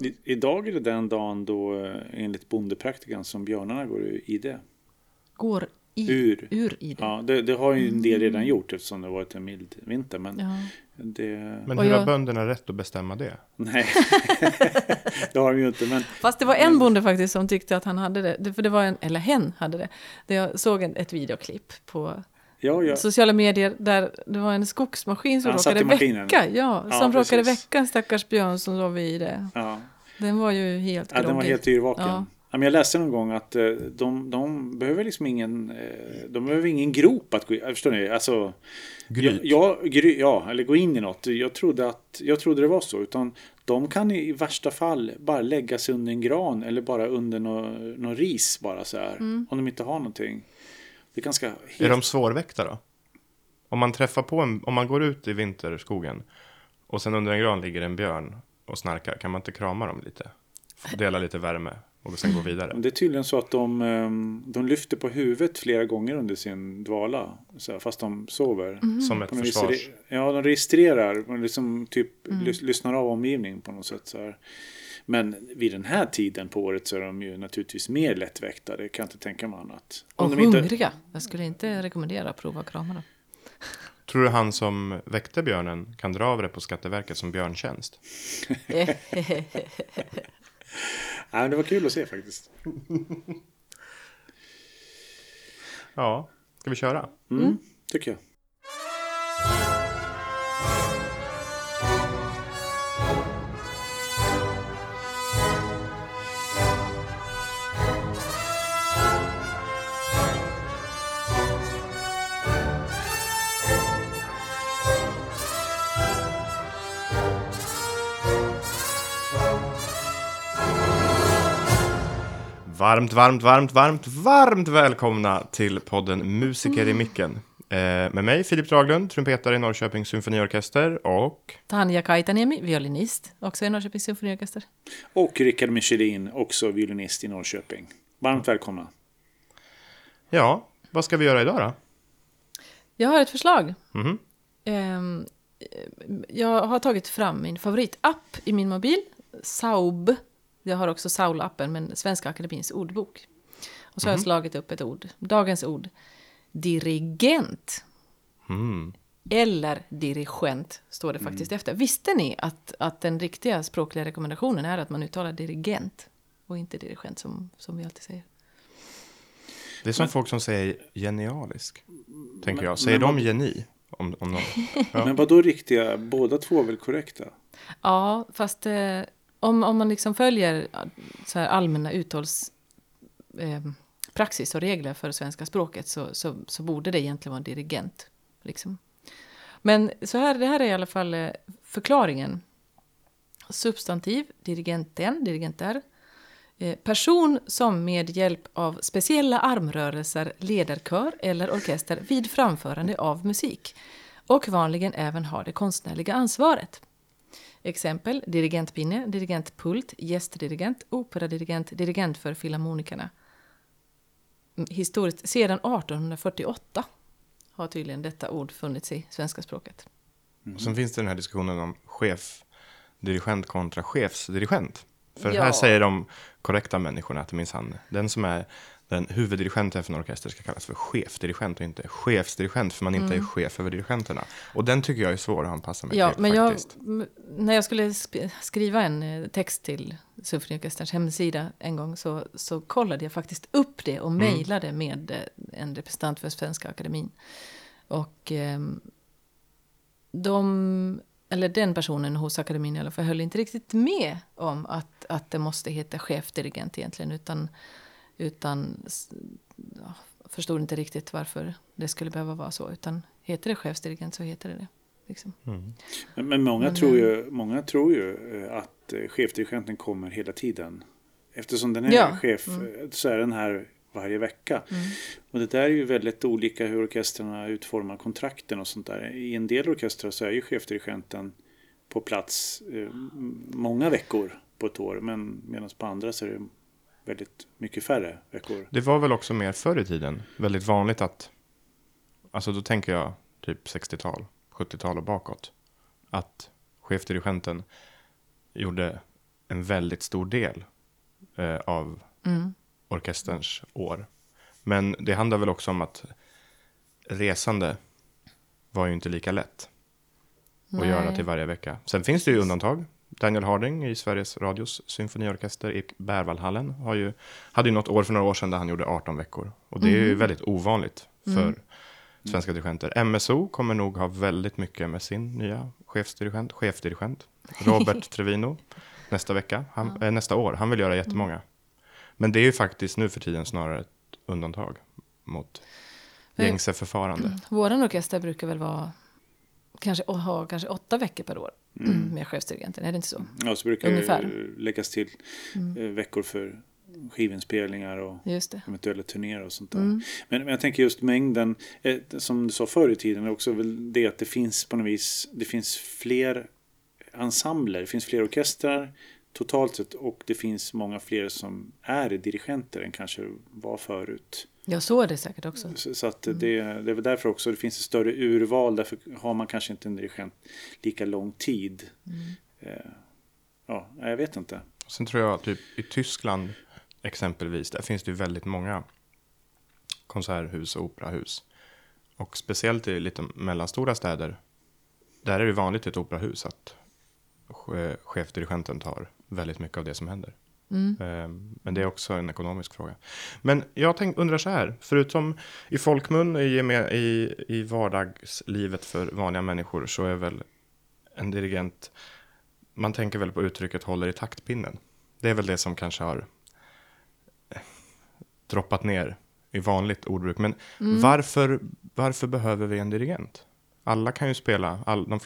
I, idag är det den dagen då eh, enligt bondepraktikan som björnarna går i det. Går i, Ur. ur i det. Ja, det, det har ju en del redan gjort eftersom det har varit en mild vinter. Men Ja. det... Men hur jag- har bönderna rätt att bestämma det? Nej, det har de ju inte. Men Fast det var en bonde faktiskt som tyckte att han hade det. det. För det var en, eller hen hade det. det jag såg en, ett videoklipp på ja, ja. sociala medier där det var en skogsmaskin som Han råkade väcka. Ja, Ja, som råkade precis. väcka en stackars björn som sov i det. ja. Den var ju helt Ja, den var helt yrvaken. Ja. Jag läste någon gång att eh, de, de behöver liksom ingen, eh, de behöver ingen grop att gå i. Förstår ni? Alltså, Gryt. Ja, ja, gry, ja, eller gå in i något. Jag trodde, att, jag trodde det var så. Utan de kan i värsta fall bara lägga sig under en gran eller bara under någon, någon ris bara så här. Mm. Om de inte har någonting. Det är ganska... Helt, Är de svårväckta då? Om man träffar på en, om man går ut i vinterskogen och sen under en gran ligger en björn och snarkar, kan man inte krama dem lite? Dela lite värme och sen gå vidare. Det är tydligen så att de, ehm, de lyfter på huvudet flera gånger under sin dvala. Fast de sover. Som ett försvars... Ja, de registrerar. De liksom typ lys- lyssnar av omgivningen på något sätt. Så här. Men vid den här tiden på året så är de ju naturligtvis mer lättväckta. Det kan jag inte tänka mig annat. Och de inte... hungriga. Jag skulle inte rekommendera att prova att krama dem. Tror du han som väckte björnen kan dra av det på Skatteverket som björntjänst? Nej, men det var kul att se faktiskt. Ja, ska vi köra? Mm, Tycker jag. Varmt, varmt, varmt, varmt, varmt välkomna till podden Musiker i micken. Eh, med mig Filip Draglund, trumpetare i Norrköpings symfoniorkester och Tanja Kaitaniemi, violinist, också i Norrköpings symfoniorkester. Och Rickard Michelin, också violinist i Norrköping. Varmt välkomna. ja, vad ska vi göra idag då? Jag har ett förslag. Mhm. Ehm, jag har tagit fram min favoritapp i min mobil, Saub. Jag har också Saul-appen, men Svenska Akademins ordbok. Och så har jag slagit upp ett ord, dagens ord. Dirigent. Mm. Eller dirigent står det faktiskt efter. Visste ni att, att den riktiga språkliga rekommendationen är att man uttalar dirigent och inte dirigent som, som vi alltid säger? Det är som folk som säger genialisk, tänker jag. Säger men de geni? Om, om någon? Ja. Men vad då riktiga? Båda två är väl korrekta? Ja, fast eh, om, om man liksom följer så här allmänna uttals... Eh, praxis och regler för svenska språket så, så, så borde det egentligen vara en dirigent. Liksom. Men så här, det här är i alla fall eh, förklaringen. Substantiv, dirigenten, dirigenter. Eh, person som med hjälp av speciella armrörelser leder kör eller orkester vid framförande av musik. Och vanligen även har det konstnärliga ansvaret. Exempel dirigentpinne, dirigentpult, gästdirigent, operadirigent, dirigent för filharmonikerna. Mm, Historiskt, sedan 1848 har tydligen detta ord funnits i svenska språket. Och sen finns det den här diskussionen om chefdirigent kontra chefsdirigent. För Ja. här säger de korrekta människorna att minsann, den som är den huvuddirigenten för en orkester ska kallas för chefdirigent och inte chefsdirigent för man inte är chef över dirigenterna. Och den tycker jag är svår att anpassa mig Mm. Ja, till men jag, faktiskt. m- när jag skulle skriva en eh, text till Symfoniorkesterns hemsida en gång så, så kollade jag faktiskt upp det och mejlade med eh, en representant för Svenska Akademin. Och ehm, de, eller den personen hos akademin i alla fall, höll inte riktigt med om att, att det måste heta chefdirigent egentligen, utan, utan ja, förstod inte riktigt varför det skulle behöva vara så, utan heter det chefsdirigent så heter det det. Liksom. Mm. Men, men många, Men, tror eh, ju, många tror ju eh, att eh, chefdirigenten kommer hela tiden. Eftersom den är Ja, chef mm. så är den här varje vecka. Och det där är ju väldigt olika hur orkestrarna utformar kontrakten och sånt där. I en del orkestrar så är ju chefdirigenten på plats eh, många veckor på ett år. Men medan på andra så är det väldigt mycket färre veckor. Det var väl också mer förr i tiden väldigt vanligt att, alltså då tänker jag typ 60-tal, 70-tal och bakåt, att chefdirigenten gjorde en väldigt stor del eh, av Mm. orkesterns år. Men det handlar väl också om att resande var ju inte lika lätt att Nej. göra till varje vecka. Sen finns det ju undantag. Daniel Harding i Sveriges Radios symfoniorkester i Bärvallhallen har ju, hade ju något år för några år sedan där han gjorde 18 veckor. Och det är ju väldigt ovanligt för svenska dirigenter. MSO kommer nog ha väldigt mycket med sin nya chefsdirigent, chefdirigent Robert Trevino nästa vecka, han, eh, nästa år. Han vill göra jättemånga. Men det är ju faktiskt nu för tiden snarare ett undantag mot gängse förfarande. Våran orkester brukar väl vara kanske, ha kanske åtta veckor per år med chefsdirigenten, är det inte så? Ja, så brukar Ungefär. det läggas till eh, veckor för skivinspelningar och eventuella turnéer och sånt där. Mm. Men, men jag tänker just mängden, eh, som du sa förr i tiden, är också väl det att det finns på något vis, det finns fler ensembler, det finns fler orkestrar totalt sett och det finns många fler som är dirigenter än kanske var förut. Ja, så är det säkert också. Så, så att det, det är väl därför också det finns ett större urval, därför har man kanske inte en dirigent lika lång tid. Eh, ja, jag vet inte. Sen tror jag typ i Tyskland exempelvis, där finns det ju väldigt många konserthus och operahus. Och speciellt i lite mellanstora städer, där är det vanligt i ett operahus att che- chefdirigenten tar väldigt mycket av det som händer. Ehm, Men det är också en ekonomisk fråga. Men jag tänk, undrar så här, förutom i folkmun i, i, i vardagslivet för vanliga människor så är väl en dirigent, man tänker väl på uttrycket håller i taktpinnen. Det är väl det som kanske har eh, droppat ner i vanligt ordbruk. Men varför, varför behöver vi en dirigent? Alla kan ju spela, all, de,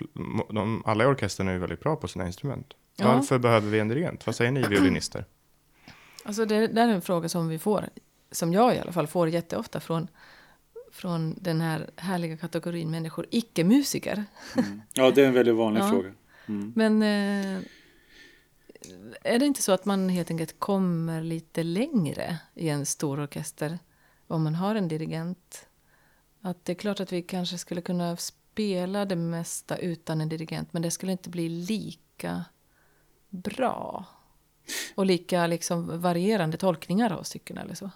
de, alla i orkestern är ju väldigt bra på sina instrument. Ja. Varför behöver vi en dirigent? Vad säger ni violinister? Alltså det där är en fråga som vi får, som jag i alla fall får jätteofta från, från den här härliga kategorin människor, icke-musiker. Ja, det är en väldigt vanlig Ja. fråga. Mm. Men eh, är det inte så att man helt enkelt kommer lite längre i en stor orkester om man har en dirigent? Att det är klart att vi kanske skulle kunna spela det mesta utan en dirigent men det skulle inte bli lika bra. Och lika liksom varierande tolkningar av stycken eller så.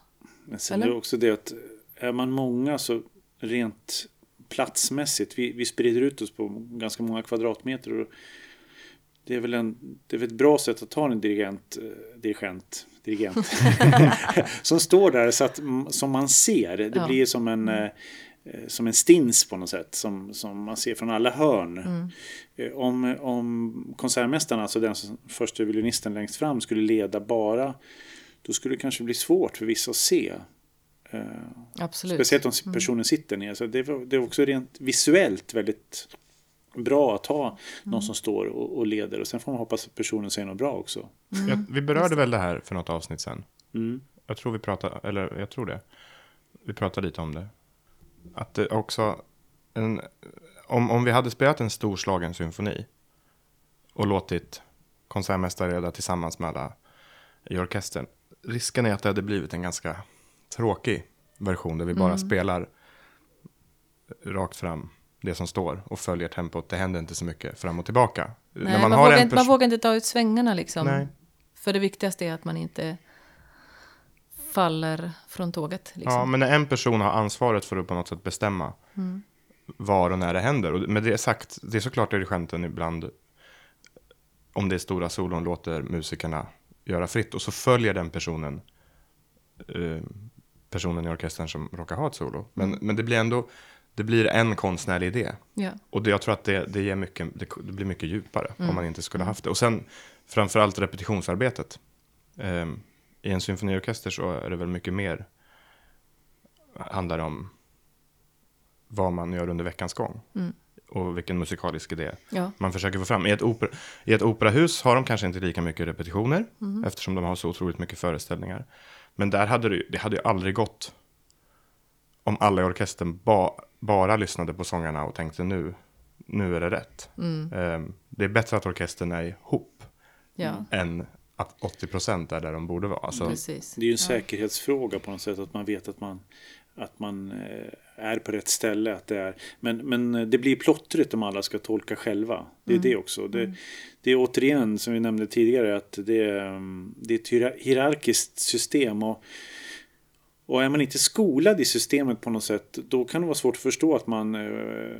Men sen Eller? är det också det att är man många så rent platsmässigt, vi, vi sprider ut oss på ganska många kvadratmeter. Och det är väl en, det är ett bra sätt att ta en dirigent, eh, dirigent, dirigent som står där så att, som man ser. Det Ja. blir som en, eh, eh, som en stins på något sätt som, som man ser från alla hörn. Eh, Om, om konsertmästaren, alltså den som, första violinisten längst fram, skulle leda bara då skulle det kanske bli svårt för vissa att se. Eh, Absolut. speciellt om personen sitter ner. Så det, var- det är också rent visuellt väldigt bra att ha någon som står och, och leder. Och sen får man hoppas att personen säger något bra också. Jag, vi berörde väl det här för något avsnitt sen. Mm. Jag tror vi pratade, eller jag tror det. Vi pratade lite om det. Att det också, en, om, om vi hade spelat en storslagen symfoni och låtit konsertmästare leda tillsammans med alla i orkestern. Risken är att det hade blivit en ganska tråkig version där vi bara spelar rakt fram det som står och följer tempot. Det händer inte så mycket fram och tillbaka. Nej, man, vågar inte, man vågar inte ta ut svängarna liksom. Nej. För det viktigaste är att man inte faller från tåget. Liksom. Ja, men när en person har ansvaret för att på något sätt bestämma var och när det händer. Och med det sagt, det är såklart dirigenten ibland, om det är stora solon, låter musikerna göra fritt. Och så följer den personen eh, personen i orkestern som råkar ha ett solo. Men, men det blir ändå, det blir en konstnärlig idé. Ja. Och det, jag tror att det, det, ger mycket, det, det blir mycket djupare om man inte skulle haft det. Och sen framförallt repetitionsarbetet. Ehm, I en symfoniorkester så är det väl mycket mer handlar om vad man gör under veckans gång. Och vilken musikalisk idé Ja. man försöker få fram. I ett, opera, I ett operahus har de kanske inte lika mycket repetitioner. Eftersom de har så otroligt mycket föreställningar. Men där hade det, det hade ju aldrig gått om alla i orkestern ba, bara lyssnade på sångarna och tänkte nu, nu är det rätt. Ehm, det är bättre att orkestern är ihop ja. än att 80% är där de borde vara. Alltså, Precis. Det är ju en säkerhetsfråga på något sätt att man vet att man, att man eh, är på rätt ställe. Att det är, men, men det blir plottrigt om alla ska tolka själva. Det är det också. Det, det är återigen, som vi nämnde tidigare, att det, är, det är ett hierar- hierarkiskt system. Och, och är man inte skolad i systemet på något sätt, då kan det vara svårt att förstå att man eh,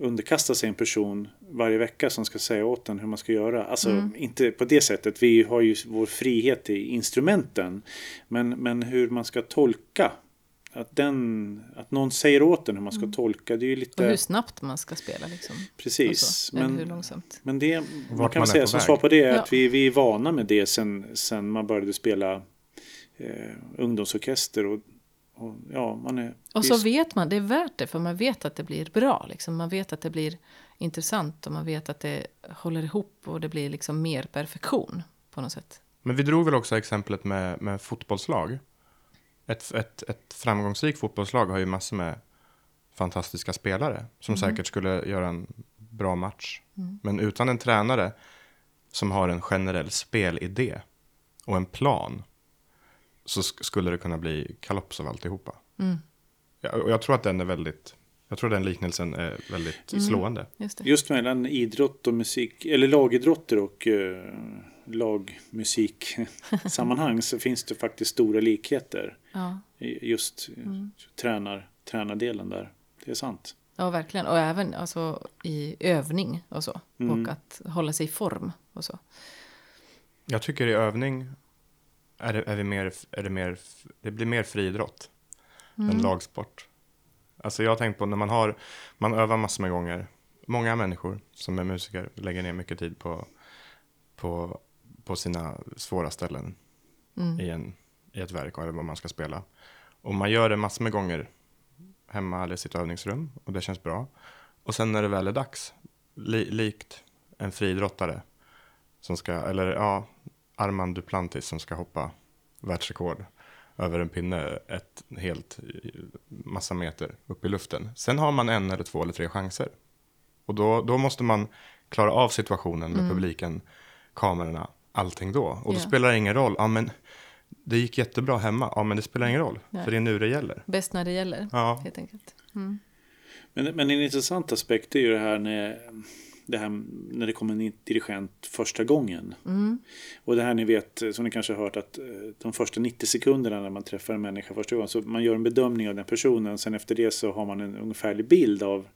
underkastar sig en person varje vecka som ska säga åt en hur man ska göra. Alltså inte på det sättet, vi har ju vår frihet i instrumenten. Men, men hur man ska tolka, att, den, att någon säger åt en hur man ska tolka, det är ju Och lite... hur snabbt man ska spela liksom. och Precis. så. Eller hur Men, långsamt. men det, man Vart kan man säga som väg. svar på det är Ja. att vi, vi är vana med det sen, sen man började spela eh, ungdomsorkester. Och, och, ja, man är, Och så vet man, det är värt det för man vet att det blir bra. Liksom. Man vet att det blir intressant och man vet att det håller ihop och det blir liksom mer perfektion på något sätt. Men vi drog väl också exemplet med, med fotbollslag. Ett, ett, ett framgångsrikt fotbollslag har ju massor med fantastiska spelare som säkert skulle göra en bra match. Men utan en tränare som har en generell spelidé och en plan så sk- skulle det kunna bli kalops av alltihopa. Ja, och jag tror att den är väldigt, jag tror den liknelsen är väldigt slående. Just det. Just mellan idrott och musik, eller lagidrotter och uh, lagmusiksammanhang så finns det faktiskt stora likheter. Ja. i Just mm. tränar, tränardelen där. Det är sant. ja, verkligen. Och även alltså, i övning och så. Och att hålla sig i form och så. Jag tycker i övning är det, är det, mer, är det, mer, det blir mer friidrott än lagsport. Alltså jag har tänkt på när man har, man övar massor med gånger. Många människor som är musiker lägger ner mycket tid på, på, på sina svåra ställen i, en, i ett verk eller vad man ska spela. Och man gör det massor med gånger hemma eller i sitt övningsrum och det känns bra. Och sen när det väl är dags, li, likt en friidrottare som ska, eller ja, Armand Duplantis som ska hoppa världsrekord över en pinne ett helt massa meter upp i luften. Sen har man en eller två eller tre chanser. Och då, då måste man klara av situationen med publiken, kamerorna, allting då. Och då Ja. spelar det ingen roll. Ja, men det gick jättebra hemma. Ja, men det spelar ingen roll. Nej. För det är nu det gäller. Bäst när det gäller, Ja. helt enkelt. Mm. Men, men en intressant aspekt är ju det här när det, här, när det kommer en dirigent första gången. Och det här ni vet, eh, som ni kanske har hört, att eh, de första 90 sekunderna när man träffar en människa första gången, så man gör en bedömning av den personen, sen efter det så har man en ungefärlig bild av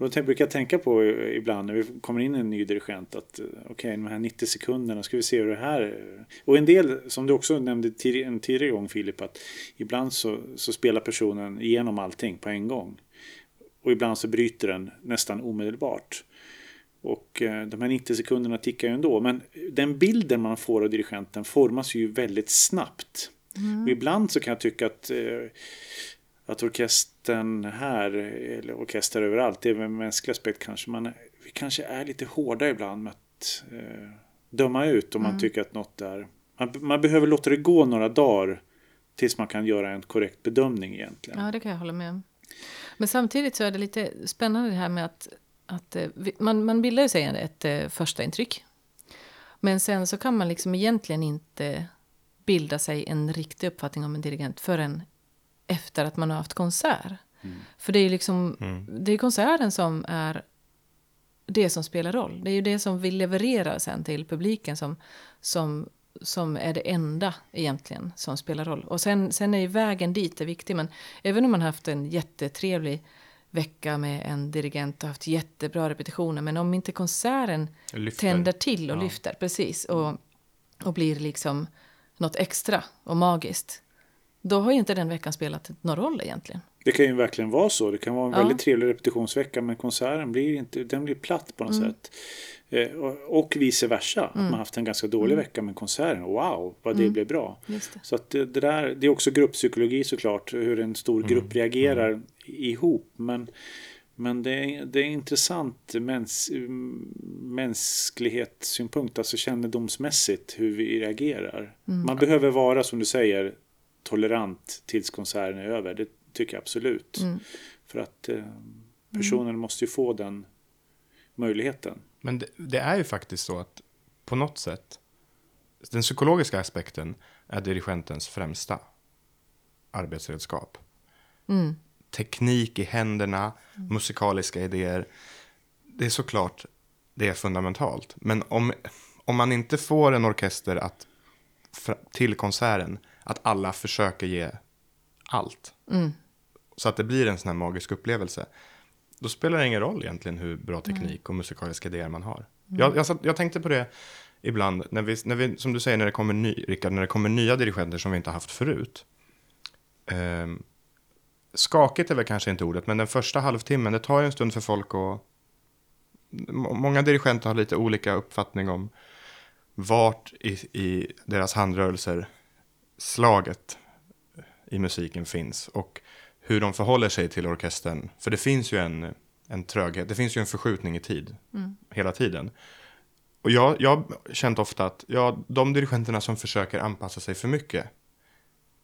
och då brukar jag tänka på eh, ibland när vi kommer in en ny dirigent att okej, okej, de här 90 sekunderna, ska vi se hur det här... är. Och en del, som du också nämnde tid- en tidigare gång Filip, att ibland så, så spelar personen igenom allting på en gång. Och ibland så bryter den nästan omedelbart. Och eh, de här 90 sekunderna tickar ju ändå. Men den bilden man får av dirigenten formas ju väldigt snabbt. Och ibland så kan jag tycka att, eh, att orkestern här, eller orkester överallt, det är en mänsklig aspekt kanske. Man, vi kanske är lite hårda ibland med att eh, döma ut om man tycker att något är... Man, man behöver låta det gå några dagar tills man kan göra en korrekt bedömning egentligen. Ja, det kan jag hålla med om. Men samtidigt så är det lite spännande det här med att, att eh, man, man bildar ju sig ett eh, första intryck. Men sen så kan man liksom egentligen inte bilda sig en riktig uppfattning om en dirigent förrän efter att man har haft konsert. För det är ju liksom, det är konserten som är det som spelar roll. Det är ju det som vi levererar sen till publiken som, som, som är det enda egentligen som spelar roll. Och sen, sen är ju vägen dit är viktig. Men även om man har haft en jättetrevlig vecka med en dirigent och haft jättebra repetitioner. Men om inte konserten Lyfter. tänder till och Ja. lyfter, precis. Och, och blir liksom något extra och magiskt. Då har ju inte den veckan spelat någon roll egentligen. Det kan ju verkligen vara så. Det kan vara en Ja. väldigt trevlig repetitionsvecka men konserten blir, inte, den blir platt på något Mm. sätt. Eh, och, och vice versa. Att man haft en ganska dålig vecka men konserten, wow vad det blev bra. Mm. Det. Så att det, det, där, det är också grupppsykologi såklart. Hur en stor grupp reagerar ihop. Men, men det, är, det är intressant mäns, mänsklighetssynpunkt, alltså kännedomsmässigt hur vi reagerar. Man behöver vara som du säger tolerant tills konserten är över. Det tycker jag absolut. För att eh, personen måste ju få den möjligheten. Men det, det är ju faktiskt så att på något sätt, den psykologiska aspekten är dirigentens främsta arbetsredskap. teknik i händerna, musikaliska idéer. Det är såklart, det är fundamentalt. Men om, om man inte får en orkester att, till konserten, att alla försöker ge allt. Så att det blir en sån här magisk upplevelse. Då spelar det ingen roll egentligen hur bra teknik och musikaliska idéer man har. Jag, jag, satt- jag tänkte på det ibland, när vi, när vi, som du säger, när det kommer, ny, Rickard, när det kommer nya dirigenter som vi inte har haft förut. Ehm, skakigt är väl kanske inte ordet, men den första halvtimmen, det tar ju en stund för folk att... må- Många dirigenter har lite olika uppfattning om vart i, i deras handrörelser slaget i musiken finns och hur de förhåller sig till orkestern. För det finns ju en, en tröghet, det finns ju en förskjutning i tid hela tiden. Och jag, jag har känt ofta att ja, de dirigenterna som försöker anpassa sig för mycket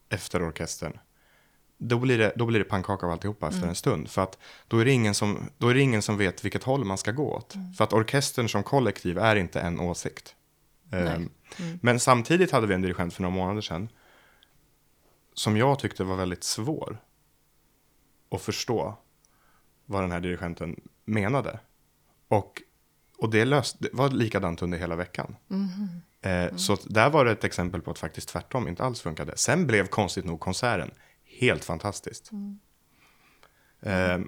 efter orkestern, då blir det, då blir det pannkaka av alltihopa efter en stund. För att då är, det ingen som, då är det ingen som vet vilket håll man ska gå åt. För att orkestern som kollektiv är inte en åsikt. Ehm, Men samtidigt hade vi en dirigent för några månader sedan som jag tyckte var väldigt svår att förstå vad den här dirigenten menade. Och, och det, löst, det var likadant under hela veckan. Eh, Så att där var det ett exempel på att faktiskt tvärtom inte alls funkade. Sen blev konstigt nog konserten helt fantastiskt. Eh,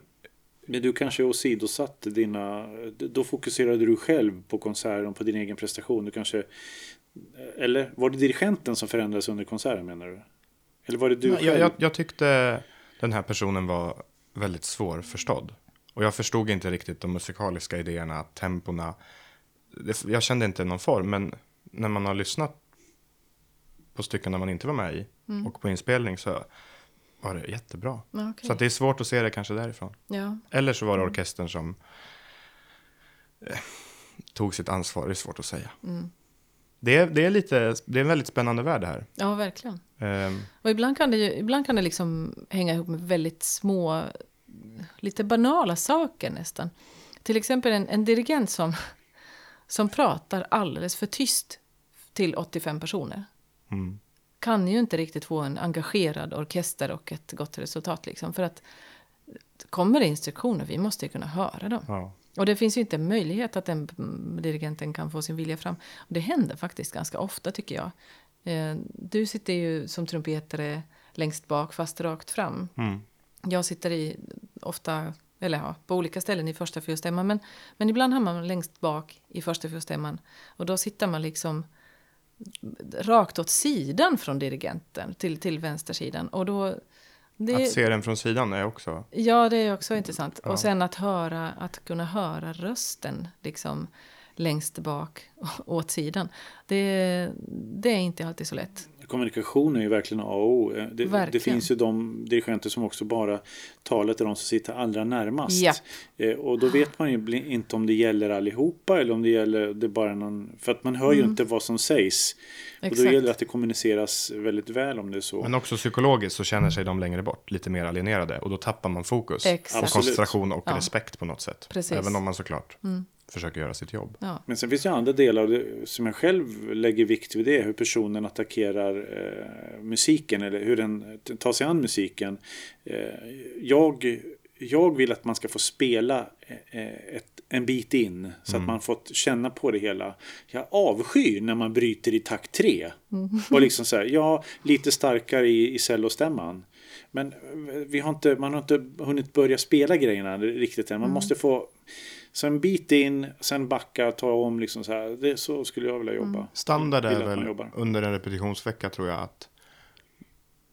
Men du kanske åsidosatte dina... Då fokuserade du själv på konserten och på din egen prestation. Du kanske... Eller var det dirigenten som förändrades under konserten menar du? Eller var det du jag, själv? jag, jag tyckte den här personen var väldigt svårförstådd. Och jag förstod inte riktigt de musikaliska idéerna, tempona. Jag kände inte någon form, men när man har lyssnat på stycken när man inte var med i och på inspelning så var det jättebra. Okej. Så det är svårt att se det kanske därifrån. Ja. Eller så var det orkestern som eh, tog sitt ansvar, det är svårt att säga. Det, är, det, är lite, det är en väldigt spännande värld det här. ja, verkligen. Ehm, Och ibland kan det, ju, ibland kan det liksom hänga ihop med väldigt små, lite banala saker nästan. Till exempel en, en dirigent som, som pratar alldeles för tyst till 85 personer. mm, Kan ju inte riktigt få en engagerad orkester och ett gott resultat. Liksom, för att kommer det instruktioner, vi måste ju kunna höra dem. ja. Och det finns ju inte möjlighet att den dirigenten kan få sin vilja fram. Och det händer faktiskt ganska ofta tycker jag. Eh, Du sitter ju som trumpetare längst bak fast rakt fram. Mm. Jag sitter i ofta, eller ja, på olika ställen i första fyrstämman. Men, men ibland hamnar man längst bak i första fyrstämman. Och då sitter man liksom rakt åt sidan från dirigenten till, till vänstersidan. Och då... Det, Att se den från sidan är också... Ja, det är också intressant. Ja. Och sen att höra, att kunna höra rösten liksom längst bak åt sidan. Det, det är inte alltid så lätt. Kommunikation är ju verkligen A och O. Eh, Det, det Verkligen. finns ju de dirigenter som också bara talar till de som sitter allra närmast. Ja. Eh, Och då vet man ju inte om det gäller allihopa eller om det gäller det bara någon... För att man hör ju inte vad som sägs. Och då Mm. Exakt. gäller det att det kommuniceras väldigt väl om det är så. Men också psykologiskt så känner sig de längre bort, lite mer alienerade. Och då tappar man fokus. Exakt. Och koncentration och Ja. respekt på något sätt. Precis. Mm. Även om man såklart försöker göra sitt jobb. Ja. Men sen finns det andra delar av det, som jag själv lägger vikt vid det. Hur personen attackerar eh, musiken eller hur den tar sig an musiken. Eh, jag, jag vill att man ska få spela eh, ett, en bit in så att man fått känna på det hela. Jag avskyr när man bryter i takt tre. Och liksom så här, ja, lite starkare i, i cellostämman. Men eh, vi har inte, man har inte hunnit börja spela grejerna riktigt än. Man måste få så en bit in, sen backa, ta om liksom så här. Det, så skulle jag vilja jobba. Standard Vill är väl under en repetitionsvecka tror jag att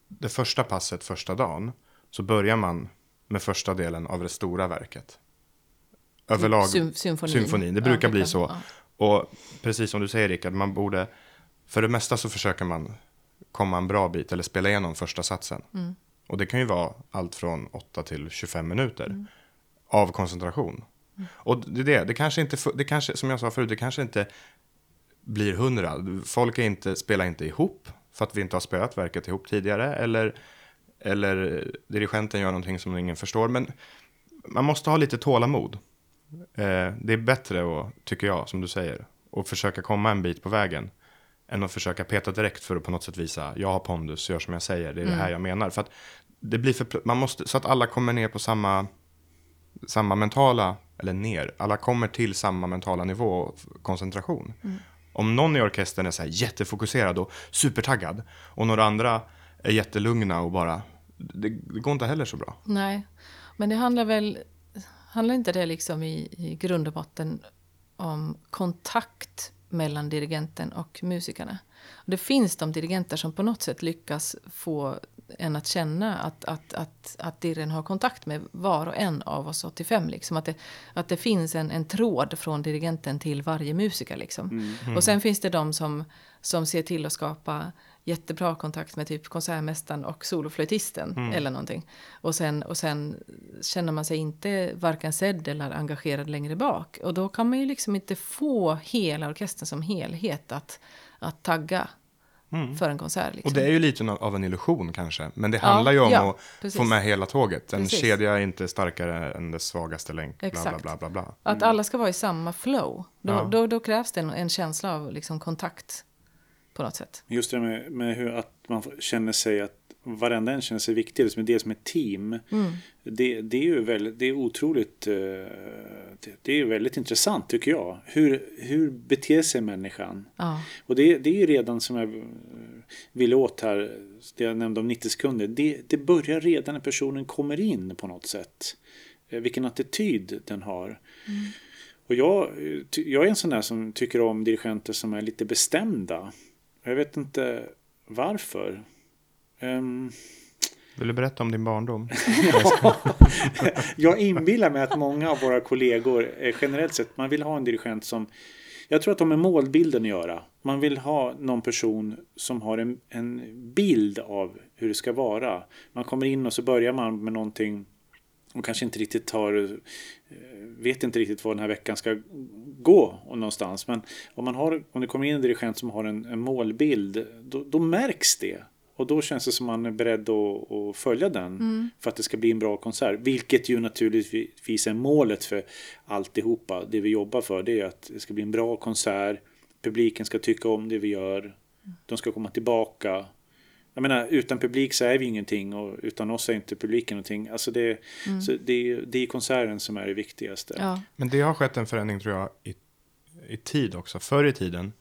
det första passet första dagen så börjar man med första delen av det stora verket. Överlag Sym- symfonin. symfonin. Det Ja, brukar det bli så. ja. Och precis som du säger Rickard, man borde, för det mesta så försöker man komma en bra bit eller spela igenom första satsen. Mm. Och det kan ju vara allt från 8 till 25 minuter Mm. av koncentration. Och det är det, det kanske inte, det kanske, som jag sa förut, det kanske inte blir hundra. Folk är inte, spelar inte ihop för att vi inte har spelat verket ihop tidigare. Eller, eller dirigenten gör någonting som ingen förstår. Men man måste ha lite tålamod. Eh, det är bättre, att, tycker jag, som du säger, att försöka komma en bit på vägen. än att försöka peta direkt för att på något sätt visa, jag har pondus, gör som jag säger, det är det här jag menar. För att det blir för, man måste, så att alla kommer ner på samma, samma mentala, eller ner, alla kommer till samma mentala nivå och koncentration. Om någon i orkestern är så jättefokuserad och supertaggad och några andra är jättelugna och bara, det, det går inte heller så bra. Nej, men det handlar väl... Handlar inte det liksom i, i grund och botten om kontakt mellan dirigenten och musikerna? Det finns de dirigenter som på något sätt lyckas få en att känna att, att, att, att dirren har kontakt med var och en av oss 85. Liksom. Att, det, att det finns en, en tråd från dirigenten till varje musiker. Liksom. Och sen finns det de som, som ser till att skapa jättebra kontakt med typ konsertmästaren och soloflöjtisten eller någonting. Och sen, och sen känner man sig inte varken sedd eller engagerad längre bak. Och då kan man ju liksom inte få hela orkestern som helhet att, att tagga för en konsert. Liksom. Och det är ju lite av- en illusion kanske. Men det Ja, handlar ju om ja, att precis. få med hela tåget. En Precis. kedja är inte starkare än dess svagaste länk. Bla, bla, Exakt. bla, bla, bla. Att alla ska vara i samma flow. Då, Ja. då, då krävs det en, en känsla av liksom kontakt på något sätt. Just det med, med hur att man känner sig att varenda en känner sig viktig, det som är det som ett team. Det, det är ju väldigt, det är otroligt, eh, det, är väldigt intressant tycker jag. Hur, hur beter sig människan? Ja. Och det, det är ju redan som jag eh, ville åt här, det jag nämnde om 90 sekunder. Det, det börjar redan när personen kommer in på något sätt. Eh, Vilken attityd den har. Och jag, jag är en sån där som tycker om dirigenter som är lite bestämda. Jag vet inte varför. Ehm, Vill du berätta om din barndom? jag inbillar mig att många av våra kollegor eh, generellt sett, man vill ha en dirigent som jag tror att de har med målbilden att göra. Man vill ha någon person som har en, en bild av hur det ska vara. Man kommer in och så börjar man med någonting och kanske inte riktigt har eh, vet inte riktigt vad den här veckan ska gå någonstans. Men om, man har, om det kommer in en dirigent som har en, en målbild, då, då märks det. Och då känns det som man är beredd att, att följa den för att det ska bli en bra konsert. Vilket ju naturligtvis är målet för alltihopa. Det vi jobbar för det är att det ska bli en bra konsert. Publiken ska tycka om det vi gör. De ska komma tillbaka. Jag menar, utan publik så är vi ingenting och utan oss är inte publiken någonting. Alltså det, så det, är, det är konserten som är det viktigaste. Ja. Men det har skett en förändring tror jag i, i tid också. Förr i tiden,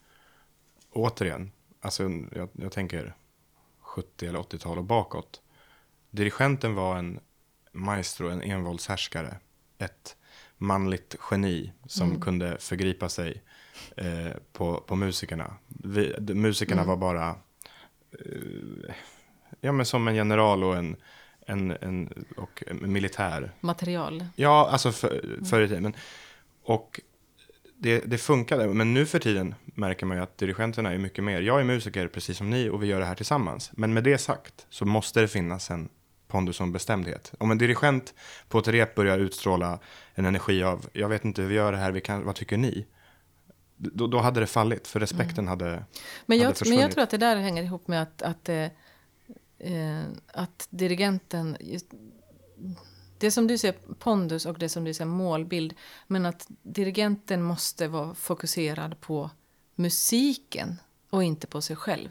återigen, alltså jag, jag tänker 70 eller 80-tal och bakåt. Dirigenten var en maestro, en envåldshärskare. Ett manligt geni som kunde förgripa sig eh, på, på musikerna. Vi, de, musikerna var bara eh, ja, men som en general och en, en, en, och en militär. Material. Ja, alltså för, förr i tiden. Och det, det funkade, men nu för tiden märker man ju att dirigenterna är mycket mer. Jag är musiker precis som ni och vi gör det här tillsammans. Men med det sagt så måste det finnas en pondus och en bestämdhet. Om en dirigent på ett rep börjar utstråla en energi av, jag vet inte hur vi gör det här, vi kan, vad tycker ni? Då, då hade det fallit, för respekten hade, Men hade jag, men jag försvunnit. tror att det där hänger ihop med att, att, eh, eh, att dirigenten... Just, det som du säger pondus och det som du säger målbild. Men att dirigenten måste vara fokuserad på musiken och inte på sig själv.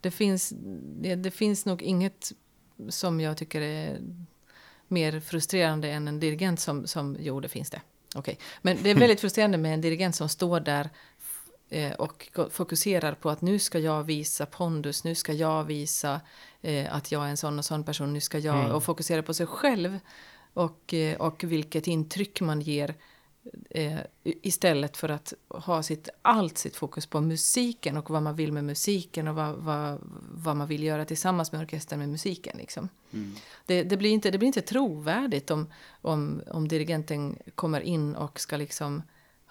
Det finns, det, det finns nog inget som jag tycker är mer frustrerande än en dirigent som, som jo det finns det. Okej. Men det är väldigt frustrerande med en dirigent som står där och go- fokuserar på att nu ska jag visa pondus, nu ska jag visa eh, att jag är en sån och sån person, nu ska jag... Och fokuserar på sig själv och, eh, och vilket intryck man ger eh, istället för att ha sitt, allt sitt fokus på musiken och vad man vill med musiken och vad, vad, vad man vill göra tillsammans med orkestern med musiken. Liksom. Det, det, blir inte, det blir inte trovärdigt om, om, om dirigenten kommer in och ska liksom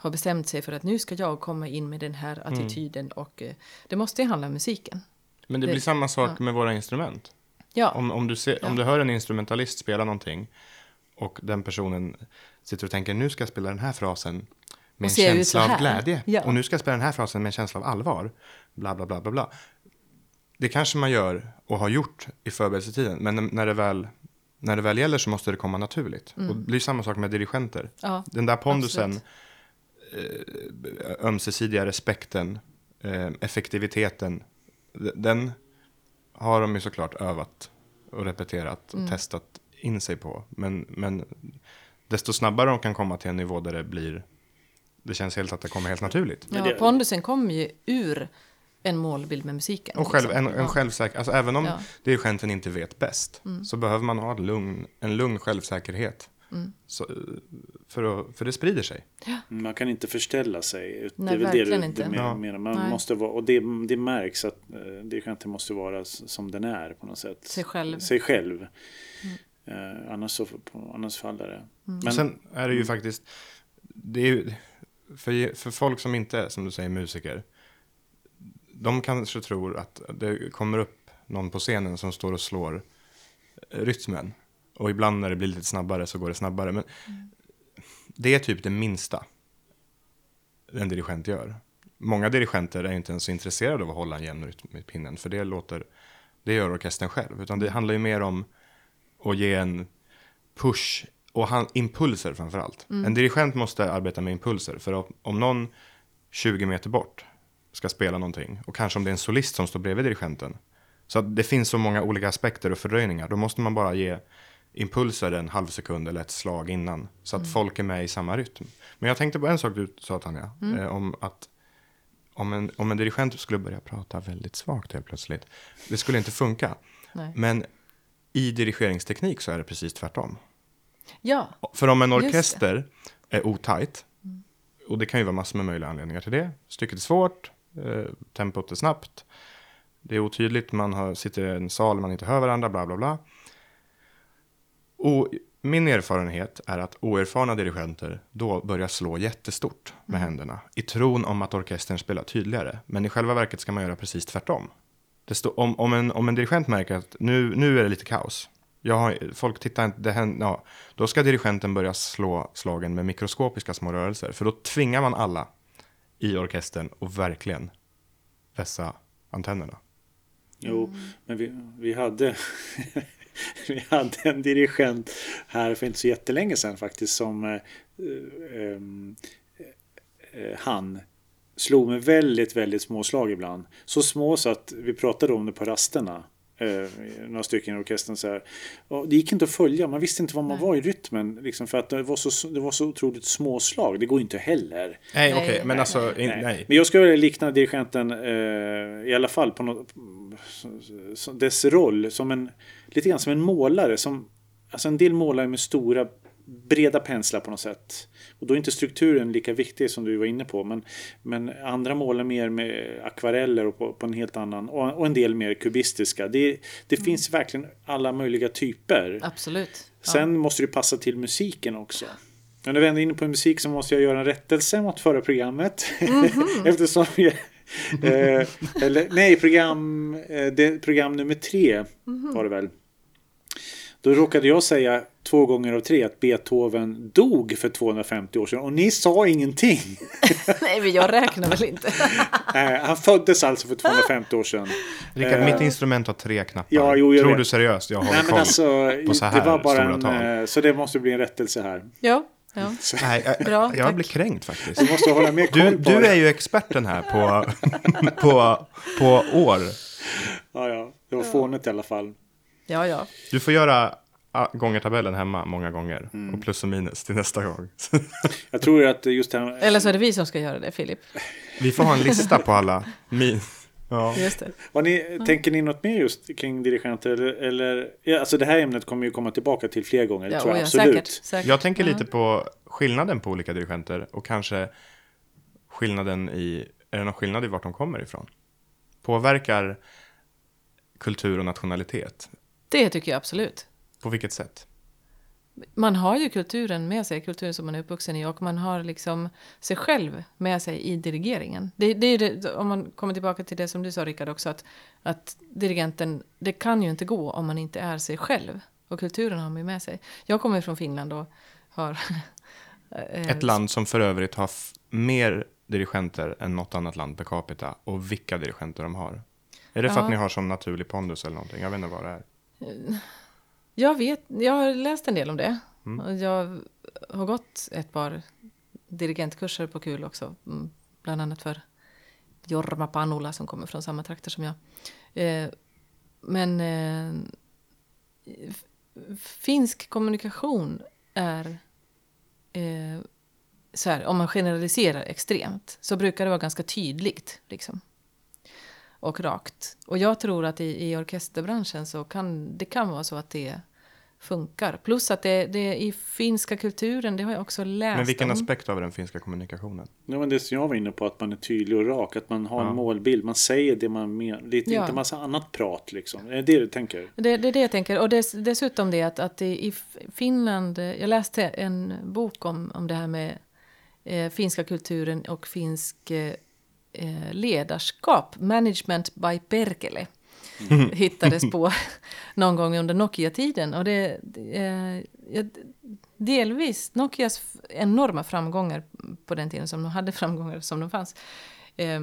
ha bestämt sig för att nu ska jag komma in med den här attityden. Och, eh, det måste ju handla om musiken. Men det Det- blir samma sak med våra instrument. Ja, Om, om, du ser, om Ja. du hör en instrumentalist spela någonting och den personen sitter och tänker nu ska jag spela den här frasen med en känsla av glädje. Ja. Och nu ska jag spela den här frasen med en känsla av allvar. Bla, bla, bla, bla, bla. Det kanske man gör och har gjort i förberedelsetiden. Men när- det väl, när det väl gäller så måste det komma naturligt. Och det blir samma sak med dirigenter. ja, Den där pondusen, absolut. Eh, ömsesidiga respekten eh, effektiviteten, den har de ju såklart övat och repeterat och Mm. testat in sig på. Men, men desto snabbare de kan komma till en nivå där det blir, det känns helt att det kommer helt naturligt. Ja, pondusen kommer ju ur en målbild med musiken. Och själv, liksom. en, en Ja. självsäker, alltså även om Ja. dirigenten inte vet bäst, Mm. så behöver man ha lugn, en lugn självsäkerhet. Mm. Så, för, att, för det sprider sig. Man kan inte förställa sig. Nej, det är väl det verkligen du, inte. menar. Ja. Man Nej. måste vara, och det, det märks att eh, dirigenten måste vara som den är på något sätt. Sig själv. Sig själv. Eh, annars, så, på, annars faller det. Mm. Men, Sen är Mm. det ju faktiskt, det är ju, för, för folk som inte är, som du säger, musiker, de kanske tror att det kommer upp någon på scenen som står och slår rytmen. Och ibland när det blir lite snabbare så går det snabbare. Men det är typ det minsta en dirigent gör. Många dirigenter är inte ens så intresserade av att hålla en jämn rytm i pinnen, för det låter, det gör orkestern själv. Utan det handlar ju mer om att ge en push och han, impulser framför allt. En dirigent måste arbeta med impulser, för om- någon 20 meter bort ska spela någonting, och kanske om det är en solist som står bredvid dirigenten, så det finns så många olika aspekter och fördröjningar, då måste man bara ge impulser en halv sekund eller ett slag innan, så att folk är med i samma rytm. Men jag tänkte på en sak du sa Tanja, eh, om att om en, om en dirigent skulle börja prata väldigt svagt helt plötsligt, det skulle inte funka. Nej. Men i dirigeringsteknik så är det precis tvärtom. Ja, För om en orkester är otajt, och det kan ju vara massor med möjliga anledningar till det. Stycket är svårt, eh, tempot är snabbt, det är otydligt, man har, sitter i en sal, man inte hör varandra, bla bla bla. Och min erfarenhet är att oerfarna dirigenter då börjar slå jättestort med händerna i tron om att orkestern spelar tydligare. Men i själva verket ska man göra precis tvärtom. Det står, om, om, en, om en dirigent märker att nu, nu är det lite kaos, jag har, folk tittar inte, det händer, ja, då ska dirigenten börja slå slagen med mikroskopiska små rörelser. För då tvingar man alla i orkestern att verkligen vässa antennerna. Jo, men vi, vi hade vi hade en dirigent här för inte så jättelänge sedan faktiskt som eh, eh, eh, han slog med väldigt, väldigt små slag ibland. Så små så att vi pratade om det på rasterna. Eh, några stycken i orkestern så här. Och det gick inte att följa, man visste inte var man Nej. var i rytmen. Liksom, för att det var, så, det var så otroligt små slag. Det går inte heller. Nej, okej, okej, men alltså, Nej. nej. Men jag skulle vilja likna dirigenten eh, i alla fall på något, dess roll som en lite grann som en målare. Som, alltså en del målar med stora breda penslar på något sätt. Och då är inte strukturen lika viktig som du var inne på. Men, men andra målar mer med akvareller och på, på en helt annan. Och, och en del mer kubistiska. Det, det finns verkligen alla möjliga typer. absolut. Ja. Sen måste det passa till musiken också. Och när vi ändå är inne på musik så måste jag göra en rättelse mot förra programmet. Eftersom vi, eh, eller, nej, program, eh, det, program nummer tre var det väl. Då råkade jag säga två gånger av tre att Beethoven dog för 250 år sedan och ni sa ingenting. Nej, men jag räknar väl inte. Nej, han föddes alltså för 250 år sedan. Rickard, Eh, mitt instrument har tre knappar. ja, jo, jag Tror vet. du seriöst jag Nej men koll? alltså, på så det här var bara stora en, tal. eh, så det måste bli en rättelse här. Ja, ja. Nej, jag, Bra, jag blir kränkt faktiskt. du måste hålla mer koll Du, du det. är ju experten här på, på, på år. Ja, ja, det var fånigt i alla fall. Ja, ja. Du får göra ah, gångertabellen hemma många gånger. Mm. Och plus och minus till nästa gång. Jag tror att just här, Eller så är det vi som ska göra det, Filip. Vi får ha en lista på alla min. Ja. Just det. Vad ni, Tänker ni något mer just kring dirigenter? Eller, eller, ja, alltså det här ämnet kommer ju komma tillbaka till fler gånger, Ja, tror jag ja, absolut. säkert, säkert. Jag tänker Ja. lite på skillnaden på olika dirigenter och kanske skillnaden i, är det någon skillnad i vart de kommer ifrån? Påverkar kultur och nationalitet? Det tycker jag absolut. På vilket sätt? Man har ju kulturen med sig, kulturen som man är uppvuxen i och man har liksom sig själv med sig i dirigeringen. Det, det är det, om man kommer tillbaka till det som du sa Rickard också, att, att dirigenten, det kan ju inte gå om man inte är sig själv. Och kulturen har man ju med sig. Jag kommer från Finland och har... eh, Ett land som för övrigt har mer dirigenter än något annat land per capita och vilka dirigenter de har. Är det för Ja. att ni har sån naturlig pondus eller någonting? Jag vet inte vad det är. Jag vet, jag har läst en del om det. Mm. Jag har gått ett par dirigentkurser på KUL också. mm, Bland annat för Jorma Panula som kommer från samma trakter som jag. Eh, men eh, finsk kommunikation är eh, så här, om man generaliserar extremt så brukar det vara ganska tydligt liksom. Och rakt. Och jag tror att i, i orkesterbranschen så kan det kan vara så att det funkar. Plus att det, det i finska kulturen, det har jag också läst Men vilken om. aspekt av den finska kommunikationen? Det var det som jag var inne på, att man är tydlig och rak. Att man har Ja. en målbild. Man säger det man menar. Lite, Ja. Inte massa annat prat liksom. Är det det du tänker? Det, det är det jag tänker. Och dess, dessutom det att, att i, Finland, jag läste en bok om, om det här med eh, finska kulturen och finsk eh, eh, ledarskap, Management by Perkele, hittades på någon gång under Nokia-tiden. Och det, det, eh, delvis Nokias enorma framgångar på den tiden som de hade framgångar som de fanns. Eh,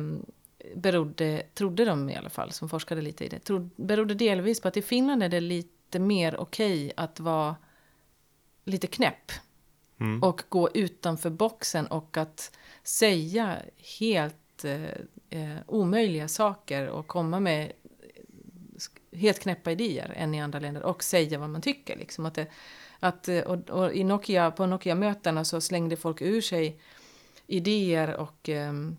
berodde, trodde de i alla fall, som forskade lite i det, trodde, berodde delvis på att i Finland är det lite mer okej att vara lite knäpp. Mm. Och gå utanför boxen och att säga helt eh, eh, omöjliga saker och komma med helt knäppa idéer än i andra länder och säga vad man tycker. Liksom. Att det, att, eh, och, och i Nokia, på Nokia-mötena så slängde folk ur sig idéer och ehm,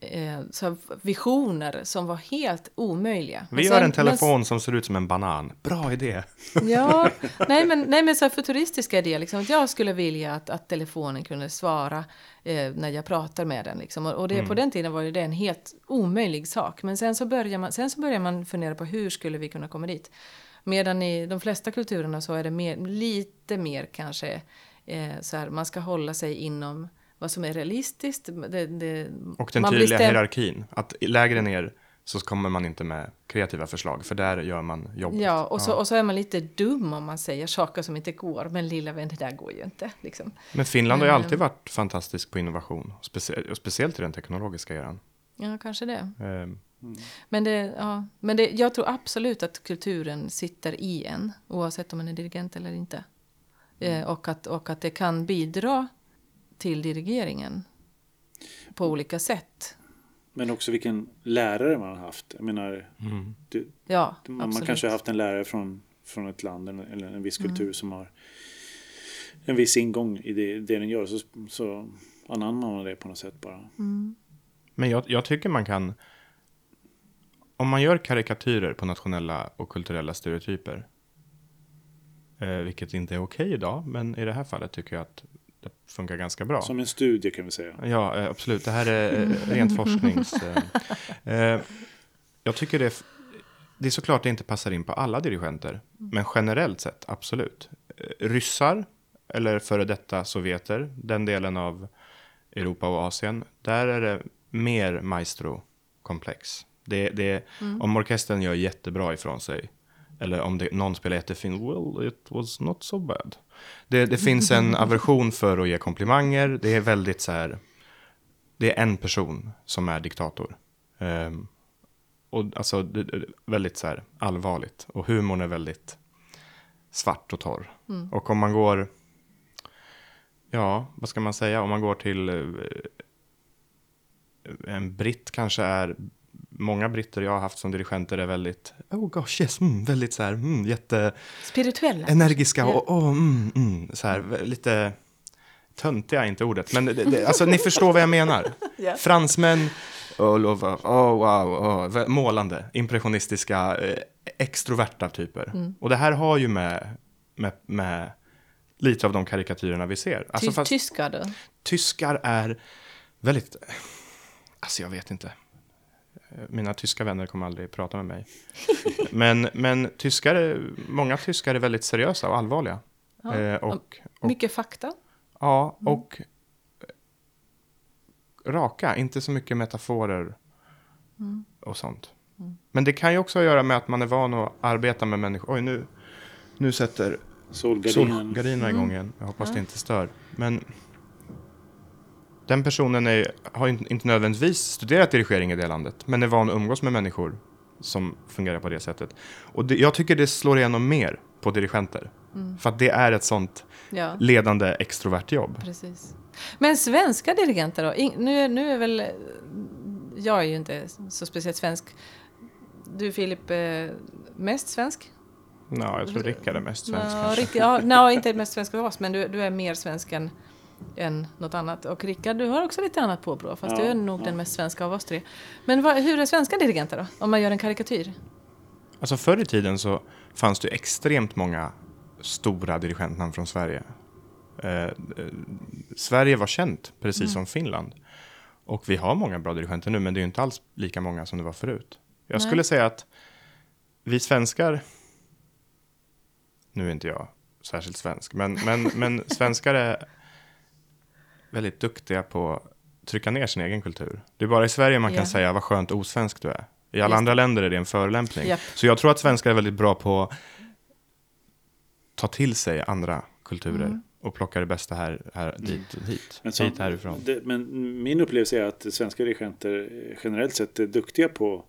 eh, så visioner som var helt omöjliga. Men Vi sen- har en men- telefon som ser ut som en banan. Bra idé! Ja, nej men, nej, men så futuristiska idéer. Liksom, att jag skulle vilja att, att telefonen kunde svara eh, när jag pratar med den. Liksom. Och, och det, på den tiden var det en helt omöjlig sak. Men sen så, börjar man, sen så börjar man fundera på hur skulle vi kunna komma dit. Medan i de flesta kulturerna så är det mer, lite mer kanske eh, så här, man ska hålla sig inom vad som är realistiskt. Det, det, Och den tydliga hierarkin. Att lägre ner så kommer man inte med kreativa förslag. För där gör man jobbet. Ja, och så, och så är man lite dum om man säger saker som inte går. Men lilla vän, det där går ju inte. Liksom. Men Finland har ju alltid varit fantastisk på innovation. Specie- och speciellt i den teknologiska eran. Ja, kanske det. Ehm, Men, det, ja, men det, jag tror absolut att kulturen sitter i en, oavsett om man är dirigent eller inte. Eh, och, att, och att det kan bidra till dirigeringen på olika sätt. Men också vilken lärare man har haft. Jag menar, det, Ja, man absolut. kanske har haft en lärare från, från ett land eller, en viss kultur som har en viss ingång i det, det den gör. Så, så anammar man det på något sätt bara. Men jag, jag tycker man kan... Om man gör karikatyrer på nationella och kulturella stereotyper. Eh, vilket inte är okej idag, men i det här fallet tycker jag att det funkar ganska bra. Som en studie kan vi säga. Ja, eh, absolut. Det här är eh, rent forsknings... eh, jag tycker det är, det är såklart det inte passar in på alla dirigenter. Men generellt sett, absolut. Ryssar, eller före detta sovjeter, den delen av Europa och Asien, där är det mer maestro-komplex. Det, det, Om orkestern gör jättebra ifrån sig, eller om det, någon spelar jättefint, well, it was not so bad. Det, det finns en aversion för att ge komplimanger, det är väldigt så här, det är en person som är diktator. Ehm, och alltså, det, väldigt så här allvarligt. Och humorn är väldigt svart och torr. Och om man går, ja, vad ska man säga, om man går till eh, en britt kanske är, många britter jag har haft som dirigenter är väldigt, oh gosh yes, mm, väldigt så här, mm, jätte Spirituella. energiska Ja. och oh, mm, mm, så här, lite töntiga är inte ordet, men det, det, alltså ni förstår vad jag menar. Ja. Fransmän, oh, lova, oh, wow, oh, målande, impressionistiska, eh, extroverta typer. Mm. Och det här har ju med, med, med lite av de karikatyrerna vi ser. Alltså, Ty- fast Tyskar då? tyskar är väldigt, alltså jag vet inte. Mina tyska vänner kommer aldrig prata med mig. Men, men tyskar, många tyskar är väldigt seriösa och allvarliga. Ja. Eh, och, och, Mycket fakta. ja, och raka, inte så mycket metaforer och sånt. Men det kan ju också ha att göra med att man är van att arbeta med människor. Oj, nu, nu sätter solgardinerna igång igen. Jag hoppas det inte stör. Men den personen är, har inte nödvändigtvis studerat dirigering i det landet, men är van att umgås med människor som fungerar på det sättet. Och det, jag tycker det slår igenom mer på dirigenter. För att det är ett sånt Ja, ledande extrovert jobb. precis. Men svenska dirigenter då? In, nu, nu är väl jag är ju inte så speciellt svensk. Du Filip, eh, mest svensk? Ja, jag tror Rickard är mest svensk ja, no, inte mest svensk av oss, men du, du är mer svensk än, än något annat. Och Rickard, du har också lite annat påbrå, fast Ja, du är nog ja. den mest svenska av oss tre. Men vad, hur är svenska dirigenter då? Om man gör en karikatyr? Alltså förr i tiden så fanns det extremt många stora dirigentnamn från Sverige. Eh, eh, Sverige var känt, precis Mm. som Finland. Och vi har många bra dirigenter nu, men det är ju inte alls lika många som det var förut. Jag Nej. skulle säga att vi svenskar, nu är inte jag särskilt svensk, men, men, men svenskar är väldigt duktiga på att trycka ner sin egen kultur. Det är bara i Sverige man Ja. kan säga vad skönt osvensk du är. I alla Just andra länder är det en förolämpning. Japp. Så jag tror att svenskar är väldigt bra på att ta till sig andra kulturer Mm. och plocka det bästa här, här dit och hit. Men, så, hit härifrån. det, men min upplevelse är att svenska dirigenter generellt sett är duktiga på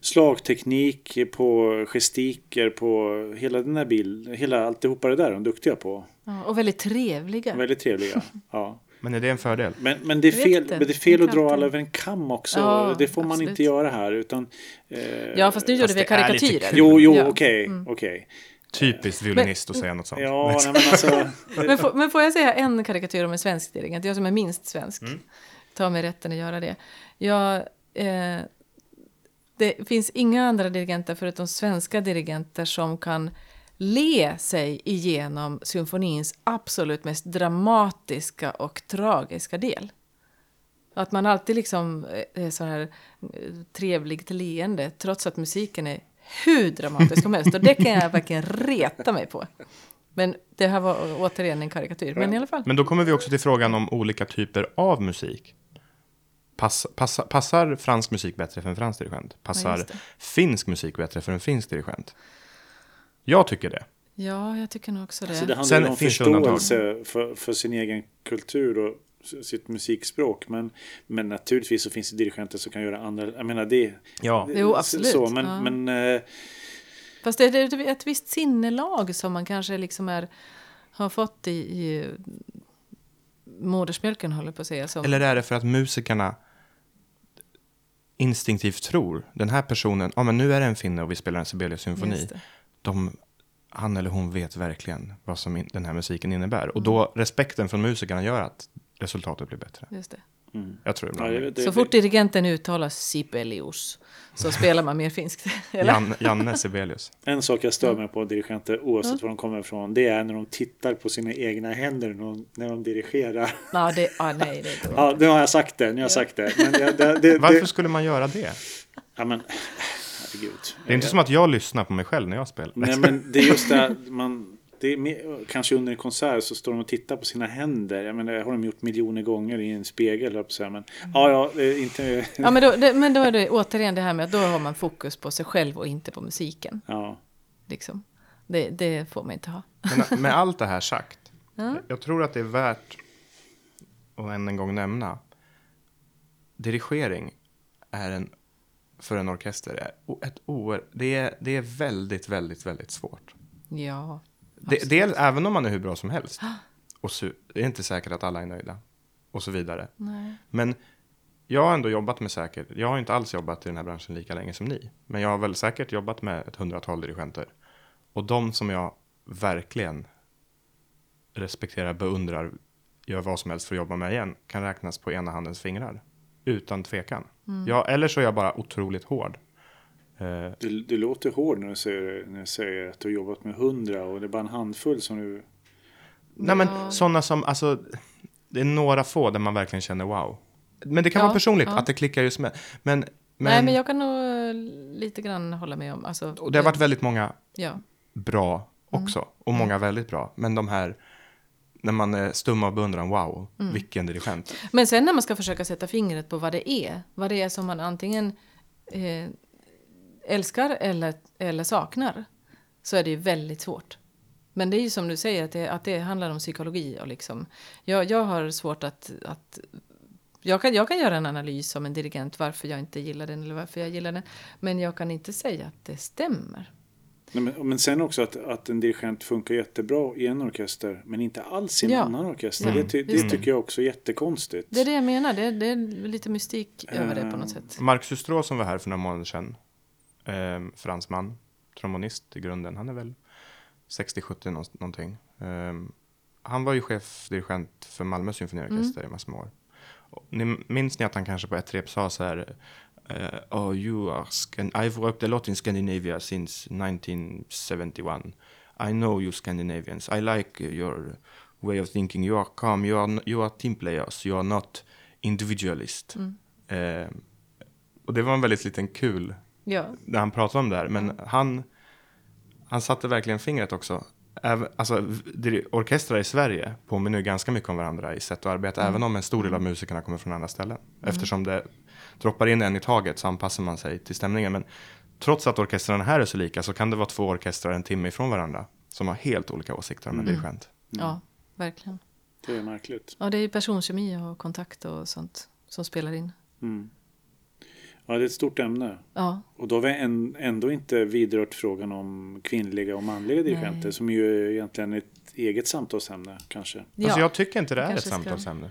slagteknik, på gestiker, på hela den här bilden, hela alltihopa det där är de duktiga på. Ja, och väldigt trevliga. Väldigt trevliga. Ja. Men är det en fördel? Men, men det är fel, men det är fel att dra alla över en kam också. Ja, det får man absolut. inte göra här. Utan, eh, Ja, fast nu gjorde Fast vi det karikatyrer. Jo, jo, Ja. okej. Mm. okej. Typiskt violinist att säga något sånt. Ja, nej, men alltså. Men, får, men får jag säga en karikatyr om en svensk dirigent? Jag som är minst svensk. Mm. Ta mig rätten att göra det. Jag, eh, det finns inga andra dirigenter förutom svenska dirigenter som kan le sig igenom symfonins absolut mest dramatiska och tragiska del. Att man alltid liksom är så här eh, trevligt leende trots att musiken är hur dramatisk som helst. Och det kan jag verkligen reta mig på. Men det här var återigen en karikatyr. Men i alla fall. Men då kommer vi också till frågan om olika typer av musik. Pass, passa, passar fransk musik bättre för en fransk dirigent? Passar det. finsk musik bättre för en finsk dirigent? Jag tycker det. Ja, jag tycker nog också det. Så det handlar Sen om förståelse för, för sin egen kultur och sitt musikspråk. Men, men naturligtvis så finns det dirigenter som kan göra andra. Jag menar det. Ja. Jo, absolut. Så, men, Ja. men eh, Fast det är ett visst sinnelag som man kanske liksom är, har fått i, i modersmjölken, håller på att säga. Som, Eller är det för att musikerna instinktivt tror, den här personen, ja men nu är det en finne och vi spelar en Sibelius-symfoni. Just det. De, han eller hon vet verkligen vad som in, den här musiken innebär. Och då, respekten från musikerna gör att resultatet blir bättre. Just det. mm. Jag tror ja, ibland det, det. det, Så fort dirigenten uttalar Sibelius så spelar man mer finskt. Eller? Jan, Janne Sibelius. En sak jag stör mig på dirigenter oavsett var de kommer ifrån. Det är när de tittar på sina egna händer när de, när de dirigerar. Ja, det, ah, nej, det Ja, nu har jag sagt det. Nu har jag sagt det. Men det, det, det, Varför det, skulle man göra det? ja, men, herregud. Det är inte som att jag lyssnar på mig själv när jag spelar. Nej, men det är just det här, man, det mer, kanske under en konsert så står de och tittar på sina händer. Jag menar, det har de gjort miljoner gånger i en spegel, höll jag på att säga. Men ja, ja, är inte... Ja, men då, det, men då är det återigen det här med att då har man fokus på sig själv och inte på musiken. Ja, Liksom. Det, det får man inte ha. Men med allt det här sagt, Ja. jag tror att det är värt att än en gång nämna. Dirigering är en, för en orkester, är ett oer, det, är, det är väldigt, väldigt, väldigt svårt. Ja. Det, dels, även om man är hur bra som helst. Och så, det är inte säkert att alla är nöjda. Och så vidare. Nej. Men jag har ändå jobbat med säkert, jag har inte alls jobbat i den här branschen lika länge som ni. Men jag har väl säkert jobbat med ett hundratal dirigenter. Och de som jag verkligen respekterar, beundrar, gör vad som helst för att jobba med igen, kan räknas på ena handens fingrar. Utan tvekan. Ja, eller så är jag bara otroligt hård. Eh, du, du låter hård när du, säger, när du säger att du har jobbat med hundra och det är bara en handfull som du... Nej, men sådana som, alltså, det är några få där man verkligen känner wow. Men det kan Ja, vara personligt, ja. att det klickar just med. Men, men, Nej, men jag kan nog eh, lite grann hålla med om. Alltså, och det har varit väldigt många Ja. bra också. Och många väldigt bra. Men de här, när man är stum av beundran, wow, vilken dirigent. Men sen när man ska försöka sätta fingret på vad det är, vad det är som man antingen eh, älskar eller, eller saknar, så är det ju väldigt svårt. Men det är ju som du säger, att det, att det handlar om psykologi. Och liksom, jag, jag har svårt att... att jag kan, jag kan göra en analys som en dirigent varför jag inte gillar den eller varför jag gillar den. Men jag kan inte säga att det stämmer. Nej, men, men sen också att, att en dirigent funkar jättebra i en orkester men inte alls i en Ja. annan orkester. Ja, Det, ty, det just tycker jag också är jättekonstigt. Det är det jag menar, det är, det är lite mystik över det på något sätt. Marc Sustro som var här för några månader sedan, eh, fransman, trombonist i grunden, han är väl 60-70 nå- någonting. Eh, han var ju chefdirigent för Malmö symfoniorkester i massor med år. Ni, minns ni att han kanske på ett rep sa så här eh, Oh, you are, Scan- I've worked a lot in Scandinavia since 1971. I know you Scandinavians. I like your way of thinking. You are calm, you are, you are team players, you are not individualist. Eh, och det var en väldigt liten kul Ja, när han pratade om det här. Men han, han satte verkligen fingret också. Även, alltså, orkestrar i Sverige påminner ganska mycket om varandra i sätt att arbeta. Även om en stor del av musikerna kommer från andra ställen. Eftersom det droppar in en i taget så anpassar man sig till stämningen. Men trots att orkestrarna här är så lika så kan det vara två orkestrar en timme ifrån varandra. Som har helt olika åsikter om en dirigent. ja, verkligen. Det är märkligt. Ja, det är personkemi och kontakt och sånt som spelar in. Mm. Ja, det är ett stort ämne. Ja, Och då har vi ändå inte vidrört frågan om kvinnliga och manliga dirigenter Nej. som ju är egentligen ett eget samtalsämne kanske. ja. Alltså jag tycker inte det är ett kanske ska- samtalsämne.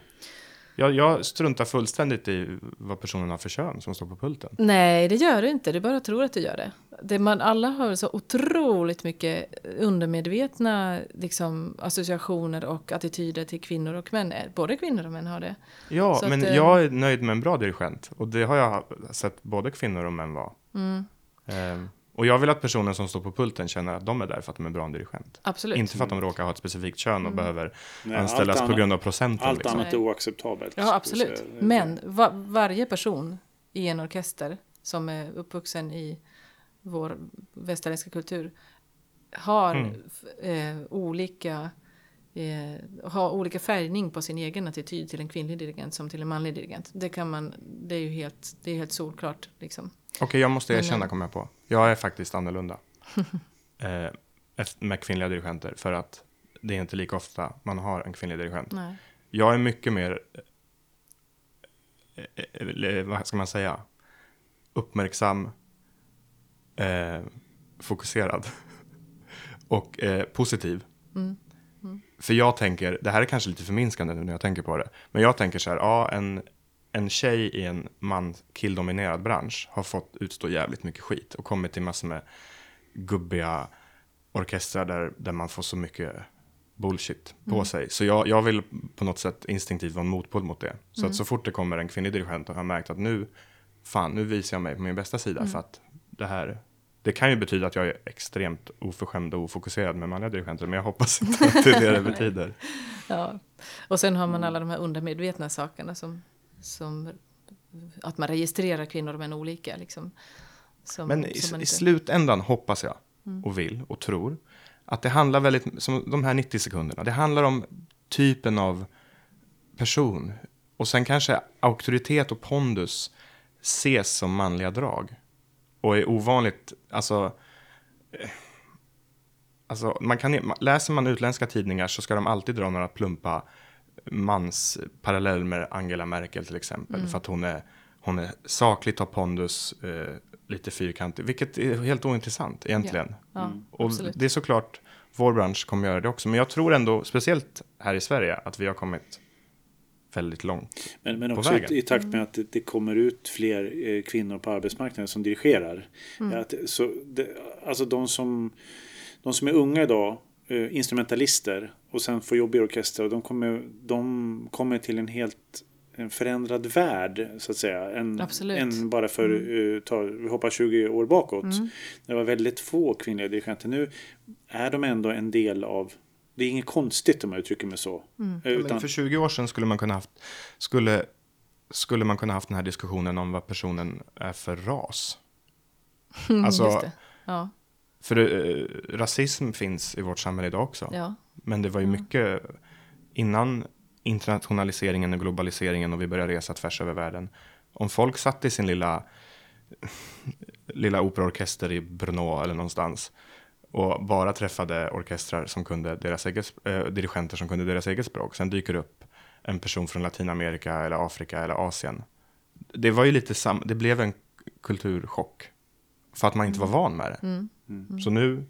Jag, jag struntar fullständigt i vad personen har för kön som står på pulten. Nej, det gör du inte. Du bara tror att du gör det. det man, alla har så otroligt mycket undermedvetna liksom, associationer och attityder till kvinnor och män. Både kvinnor och män har det. Ja, Så men att, eh, jag är nöjd med en bra dirigent. Och det har jag sett både kvinnor och män vara. Mm. Ehm, och jag vill att personen som står på pulten känner att de är där för att de är bra en dirigent. Absolut. Inte för att de råkar ha ett specifikt kön och behöver Nej, anställas på annat- grund av procenten. Allt liksom. annat är oacceptabelt. Ja, absolut. Eh, Men va, varje person i en orkester som är uppvuxen i vår västerländska kultur har Mm. eh, olika eh, har olika färgning på sin egen attityd till en kvinnlig dirigent som till en manlig dirigent. Det kan man, det är ju helt, det är helt solklart liksom. Okej, jag måste erkänna, eh, kommer jag på. Jag är faktiskt annorlunda. eh, med kvinnliga dirigenter. För att det är inte lika ofta man har en kvinnlig dirigent. Nej. Jag är mycket mer, eh, eh, vad ska man säga, uppmärksam, eh, fokuserad och positiv. Mm. För jag tänker, det här är kanske lite förminskande nu när jag tänker på det, men jag tänker så här, ja, en, en tjej i en man killdominerad bransch har fått utstå jävligt mycket skit och kommit till massor med gubbiga orkestrar där, där man får så mycket bullshit på sig. Så jag, jag vill på något sätt instinktivt vara en motpol mot det. Så att så fort det kommer en kvinnlig dirigent och har märkt att nu, fan, nu visar jag mig på min bästa sida för att det här, det kan ju betyda att jag är extremt oförskämd och ofokuserad med manliga dirigenter, men jag hoppas inte att det är det det betyder. Ja. Och sen har man alla de här undermedvetna sakerna som, som att man registrerar kvinnor och män olika. Liksom, som, Men i, man i inte- slutändan hoppas jag och vill och tror att det handlar väldigt, som de här 90 sekunderna, det handlar om typen av person. Och sen kanske auktoritet och pondus ses som manliga drag. Och är ovanligt, alltså... eh, Alltså, man kan, läser man utländska tidningar så ska de alltid dra några plumpa mans parallell med Angela Merkel till exempel. För att hon är, hon är sakligt har pondus, eh, lite fyrkantig, vilket är helt ointressant egentligen. Ja, Och absolut. det är såklart, vår bransch kommer göra det också. Men jag tror ändå, speciellt här i Sverige, att vi har kommit väldigt långt. Men, men på också i, vägen. i takt med att det, det kommer ut fler eh, kvinnor på arbetsmarknaden som dirigerar. Mm. Att, så det, alltså de som, de som är unga idag, eh, instrumentalister och sen får jobb i orkester, de kommer, de kommer till en helt en förändrad värld så att säga. En, Absolut. en bara för, Mm. eh, ta, vi hoppar 20 år bakåt. Det var väldigt få kvinnliga dirigenter. Nu är de ändå en del av det är inget konstigt om jag uttrycker mig så. Mm. Ja, Utan, för 20 år sedan skulle man kunna haft, skulle, skulle man kunna haft den här diskussionen om vad personen är för ras. Alltså, Just det. Ja, för eh, rasism finns i vårt samhälle idag också. ja. Men det var ju mycket innan internationaliseringen och globaliseringen och vi började resa tvärs över världen. Om folk satt i sin lilla, lilla operaorkester i Brno eller någonstans och bara träffade orkestrar som kunde deras eget, eh, dirigenter som kunde deras eget språk. Sen dyker upp en person från Latinamerika eller Afrika eller Asien. Det var ju lite sam, det blev en kulturchock för att man inte var van med det. Så nu,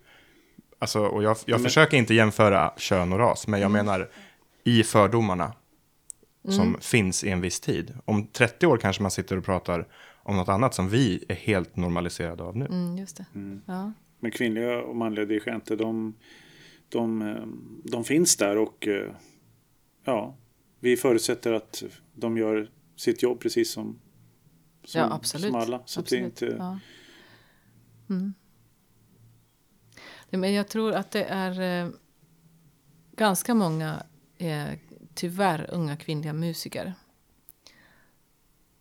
alltså, och jag, jag försöker inte jämföra kön och ras, men jag menar i fördomarna som finns i en viss tid. Om 30 år kanske man sitter och pratar om något annat som vi är helt normaliserade av nu. Mm, just det. Ja. Men kvinnliga och manliga dirigenter, de, de, de finns där och ja, vi förutsätter att de gör sitt jobb precis som, som, ja, absolut. som alla. Så Det är absolut. inte, ja. mm. Men jag tror att det är eh, ganska många, eh, tyvärr, unga kvinnliga musiker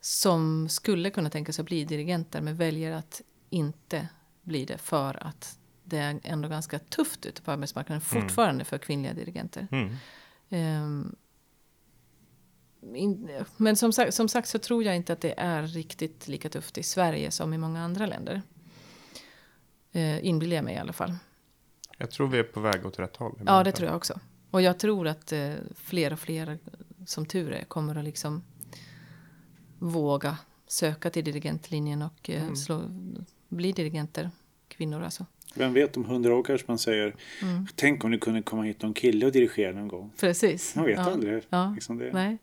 som skulle kunna tänka sig att bli dirigenter men väljer att inte bli det för att det är ändå ganska tufft ute på arbetsmarknaden fortfarande för kvinnliga dirigenter. Mm. Ehm, in, men som sagt, som sagt så tror jag inte att det är riktigt lika tufft i Sverige som i många andra länder. Uh, inbillar jag mig i alla fall. Jag tror vi är på väg åt rätt håll. Ja, det tror jag också. Och jag tror att eh, fler och fler, som tur är, kommer att liksom våga söka till dirigentlinjen och eh, slå, bli dirigenter. Kvinnor alltså. vem vet, om hundra år kanske man säger Mm. Tänk om det kunde komma hit någon kille och dirigera någon gång. Precis. Man vet ja. aldrig. Ja. Liksom det. Nej.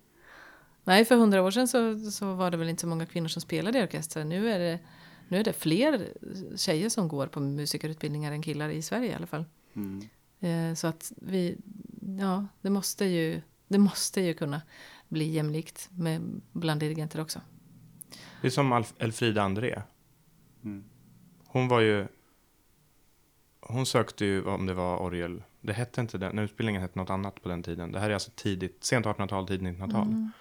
Nej, för hundra år sedan så, så var det väl inte så många kvinnor som spelade i orkestrar. Nu är det, nu är det fler tjejer som går på musikerutbildningar än killar i Sverige i alla fall. Mm. Eh, så att vi, ja, det måste ju, det måste ju kunna bli jämlikt med bland dirigenter också. Det är som Alf- Elfrida André. Mm. Hon var ju... Hon sökte ju om det var orgel. Det hette inte den. Utbildningen hette något annat på den tiden. Det här är alltså tidigt, sent 1800-tal, tidigt 1900-tal. Mm.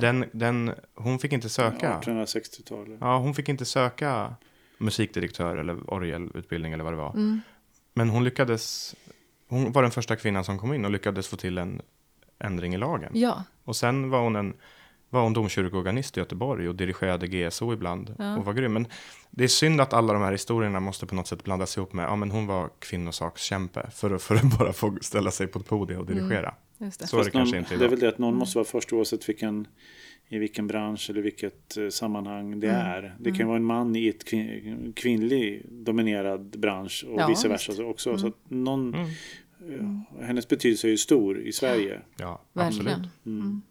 Den, den, hon fick inte söka. 1860-talet. Ja, hon fick inte söka musikdirektör eller orgelutbildning eller vad det var. Mm, Men hon lyckades. Hon var den första kvinnan som kom in och lyckades få till en ändring i lagen. ja, Och sen var hon en var hon domkyrkoorganist i Göteborg och dirigerade GSO ibland Ja. och var grym. Men det är synd att alla de här historierna måste på något sätt blandas ihop med, ja men hon var kvinnosakskämpe för att, för att bara få ställa sig på ett podium och dirigera. Just det. Så är det Fast kanske någon, inte det är idag. väl det att någon måste vara först oavsett vilken, i vilken bransch eller vilket eh, sammanhang det Mm. är. Det kan ju vara en man i ett kvin, kvinnlig dominerad bransch och Ja, vice versa också. Så att någon, Mm. eh, hennes betydelse är ju stor i Sverige. Ja, Verkligen. absolut. Mm.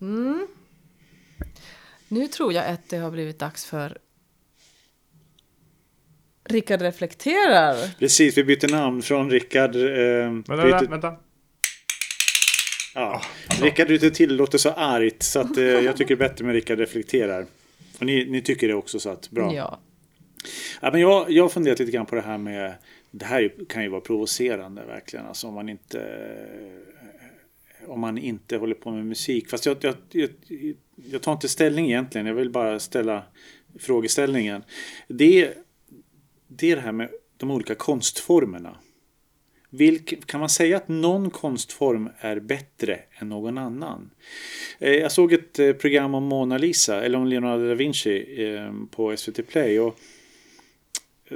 Mm. Nu tror jag att det har blivit dags för Rickard reflekterar. Precis, vi byter namn från Rickard. Eh, Vänta, byter, vänta, ja. Rickard ryter till låter så argt så att eh, jag tycker bättre med Rickard reflekterar. Och ni, ni tycker det också så att bra. Ja. Ja, men jag, jag har funderat lite grann på det här med Det här är- kan ju vara provocerande verkligen. Alltså om man inte Om man inte håller på med musik. Fast jag, jag, jag, jag tar inte ställning egentligen. Jag vill bara ställa frågeställningen. Det, det är det här med de olika konstformerna. Vilk, kan man säga att någon konstform är bättre än någon annan? Eh, Jag såg ett eh, program om Mona Lisa, eller om Leonardo da Vinci eh, på SVT Play. Och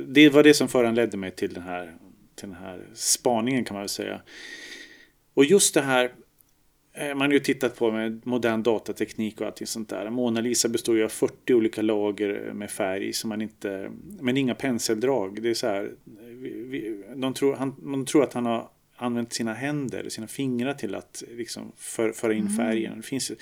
det var det som föranledde mig till den här, till den här spaningen kan man väl säga. Och just det här, man har ju tittat på med modern datateknik och allting sånt där. Mona Lisa består ju av 40 olika lager med färg som man inte, men inga penseldrag. Det är så här, vi- de tror, han, de tror att han har använt sina händer, sina fingrar till att liksom för, föra in färgen. Det finns,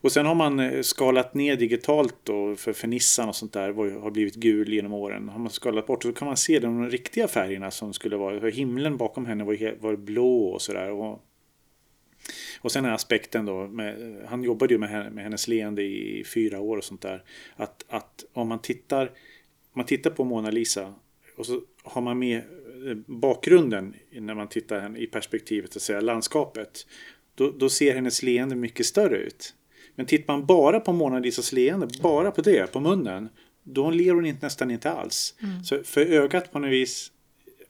och sen har man eh, skalat ner digitalt då för, för Nissan och sånt där har blivit gul genom åren. Har man skalat bort så kan man se de riktiga färgerna som skulle vara, himlen bakom henne var, var blå och sådär. Och, sen den här aspekten då, med, han jobbade ju med, henne, med hennes leende i fyra år och sånt där. Att, att om man tittar, man tittar på Mona Lisa och så har man med eh, bakgrunden när man tittar i perspektivet, att säga, landskapet. Då, då ser hennes leende mycket större ut. Men tittar man bara på Mona Lisas leende, bara på det, på munnen, då ler hon inte, nästan inte alls. Så för ögat på något vis,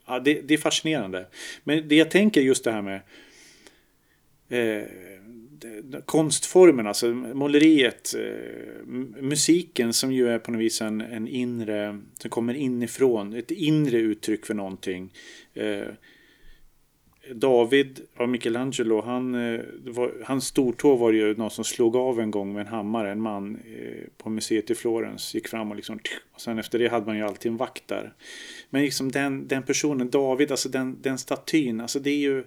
ja, det, det är fascinerande. Men det jag tänker just det här med Eh, eh, konstformen, alltså måleriet, eh, musiken som ju är på något vis en, en inre, som kommer inifrån, ett inre uttryck för någonting. Eh, David av Michelangelo, han, eh, var, hans stortå var ju någon som slog av en gång med en hammare. En man eh, på museet i Florens gick fram och liksom... Och sen efter det hade man ju alltid en vakt där. Men liksom den, den personen, David, alltså den, den statyn, alltså det är ju...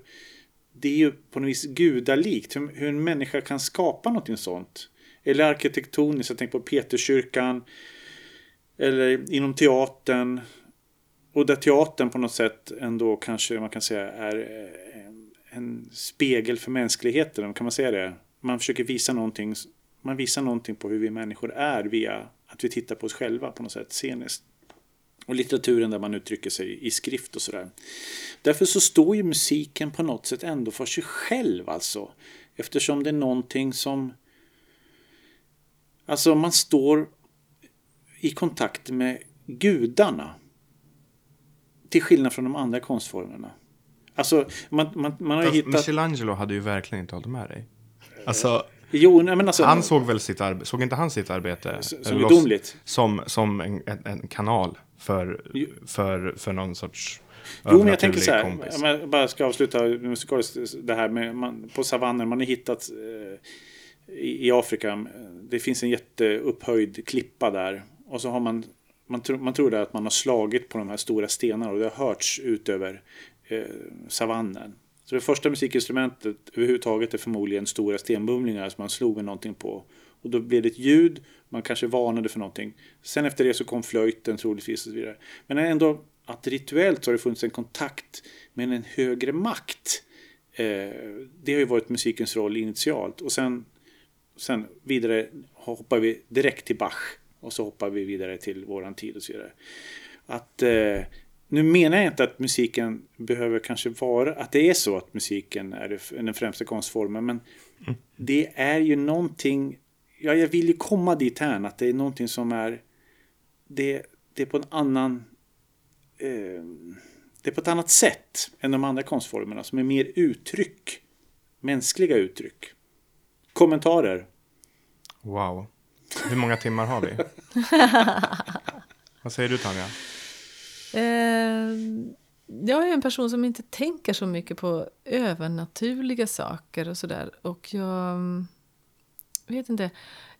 Det är ju på något vis gudalikt hur, hur en människa kan skapa någonting sånt. Eller arkitektoniskt, jag tänker på Peterskyrkan. Eller inom teatern. Och där teatern på något sätt ändå kanske man kan säga är eh, en spegel för mänskligheten, kan man säga det? Man försöker visa någonting, man visar någonting på hur vi människor är via att vi tittar på oss själva på något sätt sceniskt. Och litteraturen där man uttrycker sig i skrift och sådär. Därför så står ju musiken på något sätt ändå för sig själv alltså. Eftersom det är någonting som... Alltså man står i kontakt med gudarna. Till skillnad från de andra konstformerna. Alltså, man, man, man har ju hittat... Michelangelo hade ju verkligen inte hållit med dig. Alltså, Jo, nej, men alltså... han såg väl sitt arbete, såg inte han sitt arbete? Som gudomligt. Som, som en, en kanal för, för, för någon sorts Jo, men jag tänker så här, kompis. om jag bara ska avsluta musikaliskt det här med man, på savannen, man har hittat eh, i, i Afrika, det finns en jätteupphöjd klippa där och så har man, man, tro, man tror det att man har slagit på de här stora stenarna och det har hörts ut över eh, savannen. Så det första musikinstrumentet överhuvudtaget är förmodligen stora stenbumlingar som man slog med någonting på. Och då blev det ett ljud, man kanske varnade för någonting. Sen efter det så kom flöjten troligtvis och så vidare. Men ändå att rituellt så har det funnits en kontakt med en högre makt. Eh, det har ju varit musikens roll initialt. Och sen, sen vidare hoppar vi direkt till Bach. Och så hoppar vi vidare till våran tid och så vidare. Att, eh, nu menar jag inte att musiken behöver kanske vara, att det är så att musiken är den främsta konstformen. Men det är ju någonting, ja jag vill ju komma dit här att det är någonting som är, det, det är på en annan eh, det är på ett annat sätt än de andra konstformerna som är mer uttryck. Mänskliga uttryck. Kommentarer? Wow. Hur många timmar har vi? Vad säger du Tanja? Eh, jag är en person som inte tänker så mycket på övernaturliga saker och sådär. Och jag vet inte.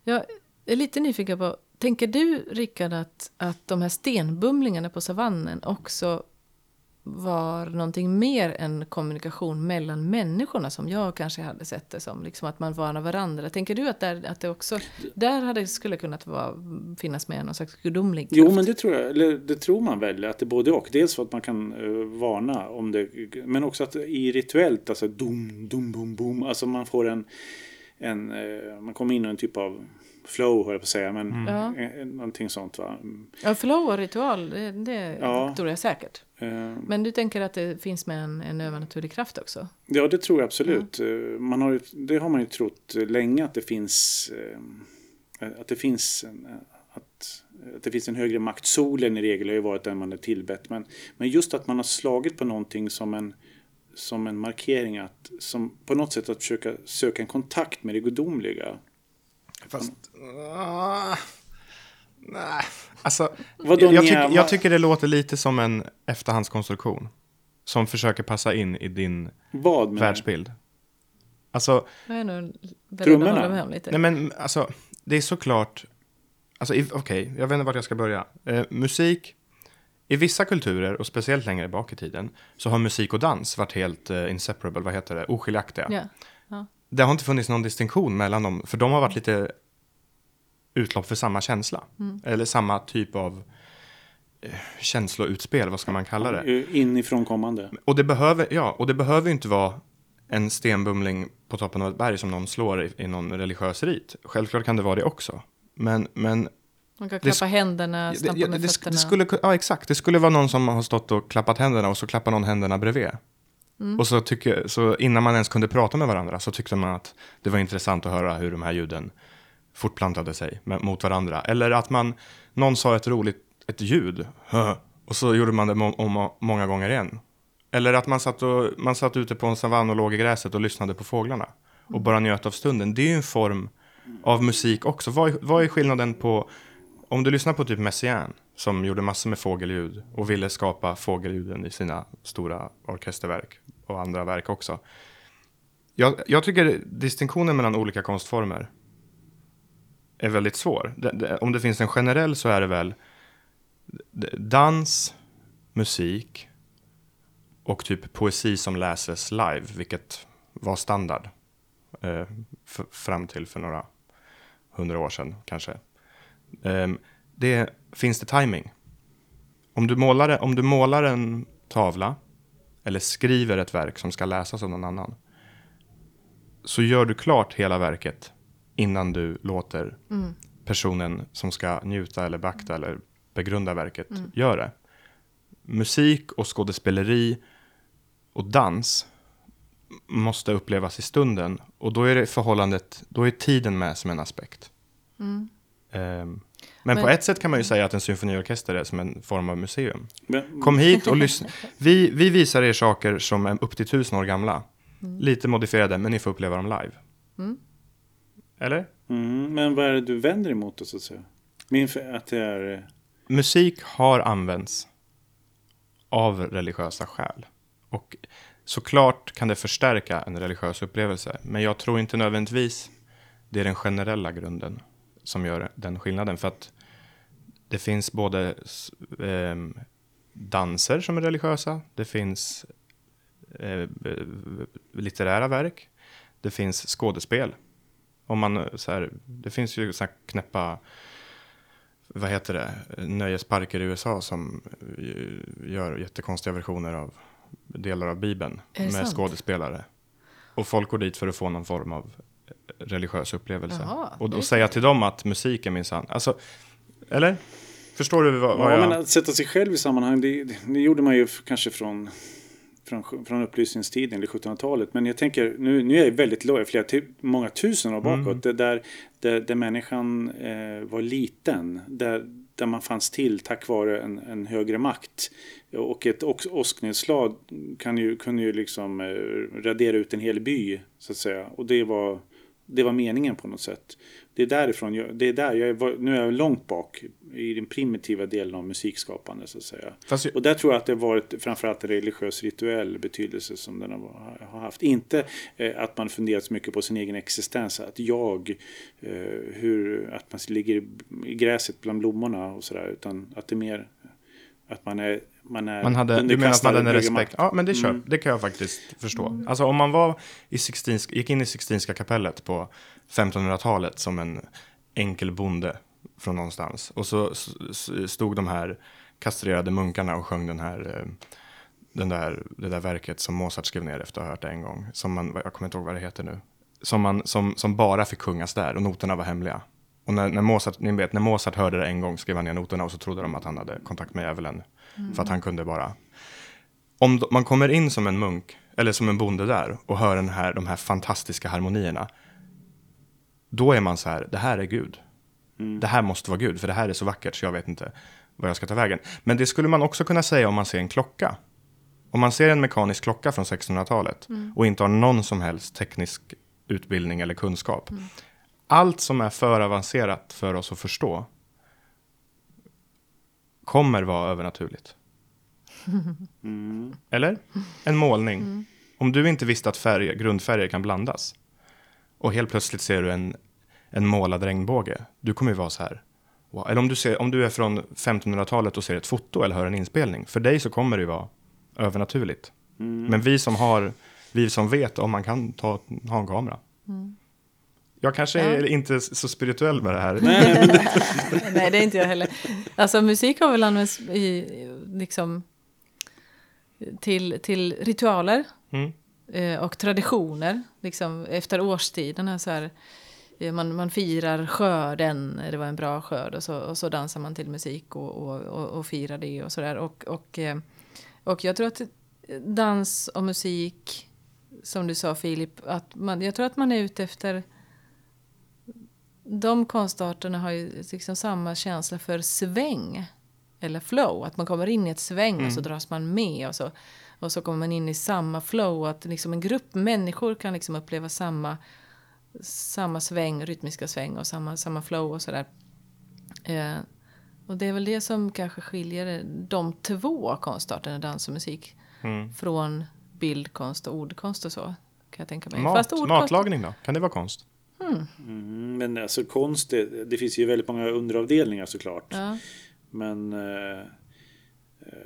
Jag är lite nyfiken på, tänker du Rickard att, att de här stenbumlingarna på savannen också var någonting mer än kommunikation mellan människorna som jag kanske hade sett det som. Liksom att man varnar varandra. Tänker du att, där, att det också där hade, skulle kunnat vara, finnas med någon slags gudomlig Jo, kraft? men det tror jag, eller det tror man väl, att det är både och. Dels för att man kan eh, varna om det, men också att i rituellt, alltså dum, dum, bum, bum, alltså man får en, en eh, man kommer in i en typ av flow, höll jag på att säga, men Ja. eh, någonting sånt va. Mm, Ja, flow och ritual, det, det Ja. tror jag säkert. Eh, Men du tänker att det finns med en, en övernaturlig kraft också? Ja, det tror jag absolut. Eh, Man har, ju- det har man ju trott länge att det finns eh, att det finns en, att, att det finns en högre makt. Solen i regel har ju varit den man är tillbett. Men, men just att man har slagit på någonting som en, som en markering att som på något sätt att försöka söka en kontakt med det gudomliga. Fast... ah, nej. Alltså, Vadå, jag, jag, Nia, tycker, vad- jag tycker det låter lite som en efterhandskonstruktion. Som försöker passa in i din Vad världsbild. Alltså, Jag är nog beredd att hålla med om lite. nej men alltså, det är såklart... Alltså, okej, jag vet inte vart jag ska börja. Eh, musik, i vissa kulturer, och speciellt längre bak i tiden, så har musik och dans varit helt eh, inseparable, vad heter det, oskiljaktiga. Ja. Ja. Det har inte funnits någon distinktion mellan dem, för de har varit lite utlopp för samma känsla. Eller samma typ av eh, känsloutspel, vad ska man kalla det? inifrån kommande? Och det behöver, ja, och det behöver ju inte vara en stenbumling på toppen av ett berg som någon slår i, i någon religiös rit. Självklart kan det vara det också. Men, men Man kan Det klappa händerna, stampa det, med det, fötterna. det skulle, ja, exakt. Det skulle vara någon som har stått och klappat händerna och så klappar någon händerna bredvid. Och så, tycker, så innan man ens kunde prata med varandra så tyckte man att det var intressant att höra hur de här ljuden fortplantade sig mot varandra. Eller att man, någon sa ett roligt ett ljud och så gjorde man det må, om, många gånger igen. Eller att man satt, och, man satt ute på en savann och låg i gräset och lyssnade på fåglarna och bara njöt av stunden. Det är ju en form av musik också. Vad, är- vad är skillnaden på om du lyssnar på typ Messiaen som gjorde massor med fågelljud och ville skapa fågelljuden i sina stora orkesterverk och andra verk också. Jag, jag tycker distinktionen mellan olika konstformer är väldigt svår. Det, det, om det finns en generell så är det väl dans, musik och typ poesi som läses live, vilket var standard eh, fram till för några hundra år sedan kanske. Eh, det finns det timing. Om du, målar, om du målar en tavla eller skriver ett verk som ska läsas av någon annan så gör du klart hela verket innan du låter mm. personen som ska njuta eller beakta eller begrunda verket mm. göra det. Musik och skådespeleri och dans måste upplevas i stunden och då är det förhållandet, då är tiden med som en aspekt. Mm. Um, men, men, på ett sätt kan man ju säga att en symfoniorkester är som en form av museum. Men, Kom hit och lyssna. Vi, vi visar er saker som är upp till tusen år gamla. Mm. Lite modifierade, men ni får uppleva dem live. Mm. Eller? Mm, men vad är det du vänder emot då, så att säga? Min, att det är... Eh, Musik har använts av religiösa skäl. Och såklart kan det förstärka en religiös upplevelse. Men jag tror inte nödvändigtvis det är den generella grunden som gör den skillnaden. För att det finns både eh, danser som är religiösa, det finns eh, litterära verk, det finns skådespel. Om man, så här, det finns ju så här knäppa vad heter det, nöjesparker i USA som gör jättekonstiga versioner av delar av Bibeln med sant? skådespelare. Och folk går dit för att få någon form av religiös upplevelse. Jaha, och, och säga till dem att musik är minsann. Alltså, eller? Förstår du vad, vad ja, jag... men att sätta sig själv i sammanhang, det, det gjorde man ju kanske från från, från upplysningstiden, eller 1700-talet. Men jag tänker, nu, nu är jag väldigt låg, flera, många tusen år bakåt, mm. där, där, där människan eh, var liten. Där, där man fanns till tack vare en, en högre makt. Och ett åsknedslag kan ju, kunde ju liksom eh, radera ut en hel by, så att säga. Och det var, det var meningen på något sätt det är därifrån, jag, det är där jag är, nu är jag långt bak i den primitiva delen av musikskapande så att säga. Jag... Och där tror jag att det varit framförallt en religiös rituell betydelse som den har haft. Inte eh, att man funderat så mycket på sin egen existens, att jag, eh, hur, att man ligger i gräset bland blommorna och sådär, utan att det är mer att man är man är man hade, Du menar att man hade respekt? Ja, men det, köp, mm. det kan jag faktiskt förstå. Alltså om man var i Sixtinsk, gick in i Sixtinska kapellet på 1500-talet som en enkel bonde från någonstans. Och så stod de här kastrerade munkarna och sjöng den här, eh, den där, det där verket som Mozart skrev ner efter att ha hört det en gång. Som man, jag kommer inte ihåg vad det heter nu. Som, man, som, som bara fick sjungas där och noterna var hemliga. Och när, när, Mozart, ni vet, när Mozart hörde det en gång skrev han ner noterna och så trodde de att han hade kontakt med djävulen. Mm. För att han kunde bara... Om man kommer in som en munk, eller som en bonde där, och hör den här, de här fantastiska harmonierna. Då är man så här, det här är Gud. Mm. Det här måste vara Gud, för det här är så vackert så jag vet inte vad jag ska ta vägen. Men det skulle man också kunna säga om man ser en klocka. Om man ser en mekanisk klocka från 1600-talet mm. och inte har någon som helst teknisk utbildning eller kunskap. Mm. Allt som är för avancerat för oss att förstå kommer vara övernaturligt. Mm. Eller? En målning. Mm. Om du inte visste att färg, grundfärger kan blandas och helt plötsligt ser du en, en målad regnbåge, du kommer ju vara så här. Wow. Eller om du, ser, om du är från 1500-talet och ser ett foto eller hör en inspelning, för dig så kommer det ju vara övernaturligt. Mm. Men vi som, har, vi som vet om man kan ta, ha en kamera. Mm. Jag kanske ja. är inte så spirituell med det här. Nej, det... Nej, det är inte jag heller. Alltså musik har väl använts i, liksom, till, till ritualer mm. eh, och traditioner. Liksom, efter årstiderna så här, eh, man, man firar skörden, det var en bra skörd och så, och så dansar man till musik och, och, och, och firar det och sådär. Och, och, eh, och jag tror att dans och musik, som du sa Filip, att man, jag tror att man är ute efter de konstarterna har ju liksom samma känsla för sväng. Eller flow, att man kommer in i ett sväng mm. och så mm. dras man med. Och så, och så kommer man in i samma flow. Att liksom en grupp människor kan liksom uppleva samma, samma sväng, rytmiska sväng och samma, samma flow och sådär. Eh, och det är väl det som kanske skiljer de två konstarterna, dans och musik, mm. från bildkonst och ordkonst och så. Kan jag tänka mig. Mat, matlagning då? Kan det vara konst? Mm, men alltså konst, det, det finns ju väldigt många underavdelningar såklart. Ja. Men... Eh, eh,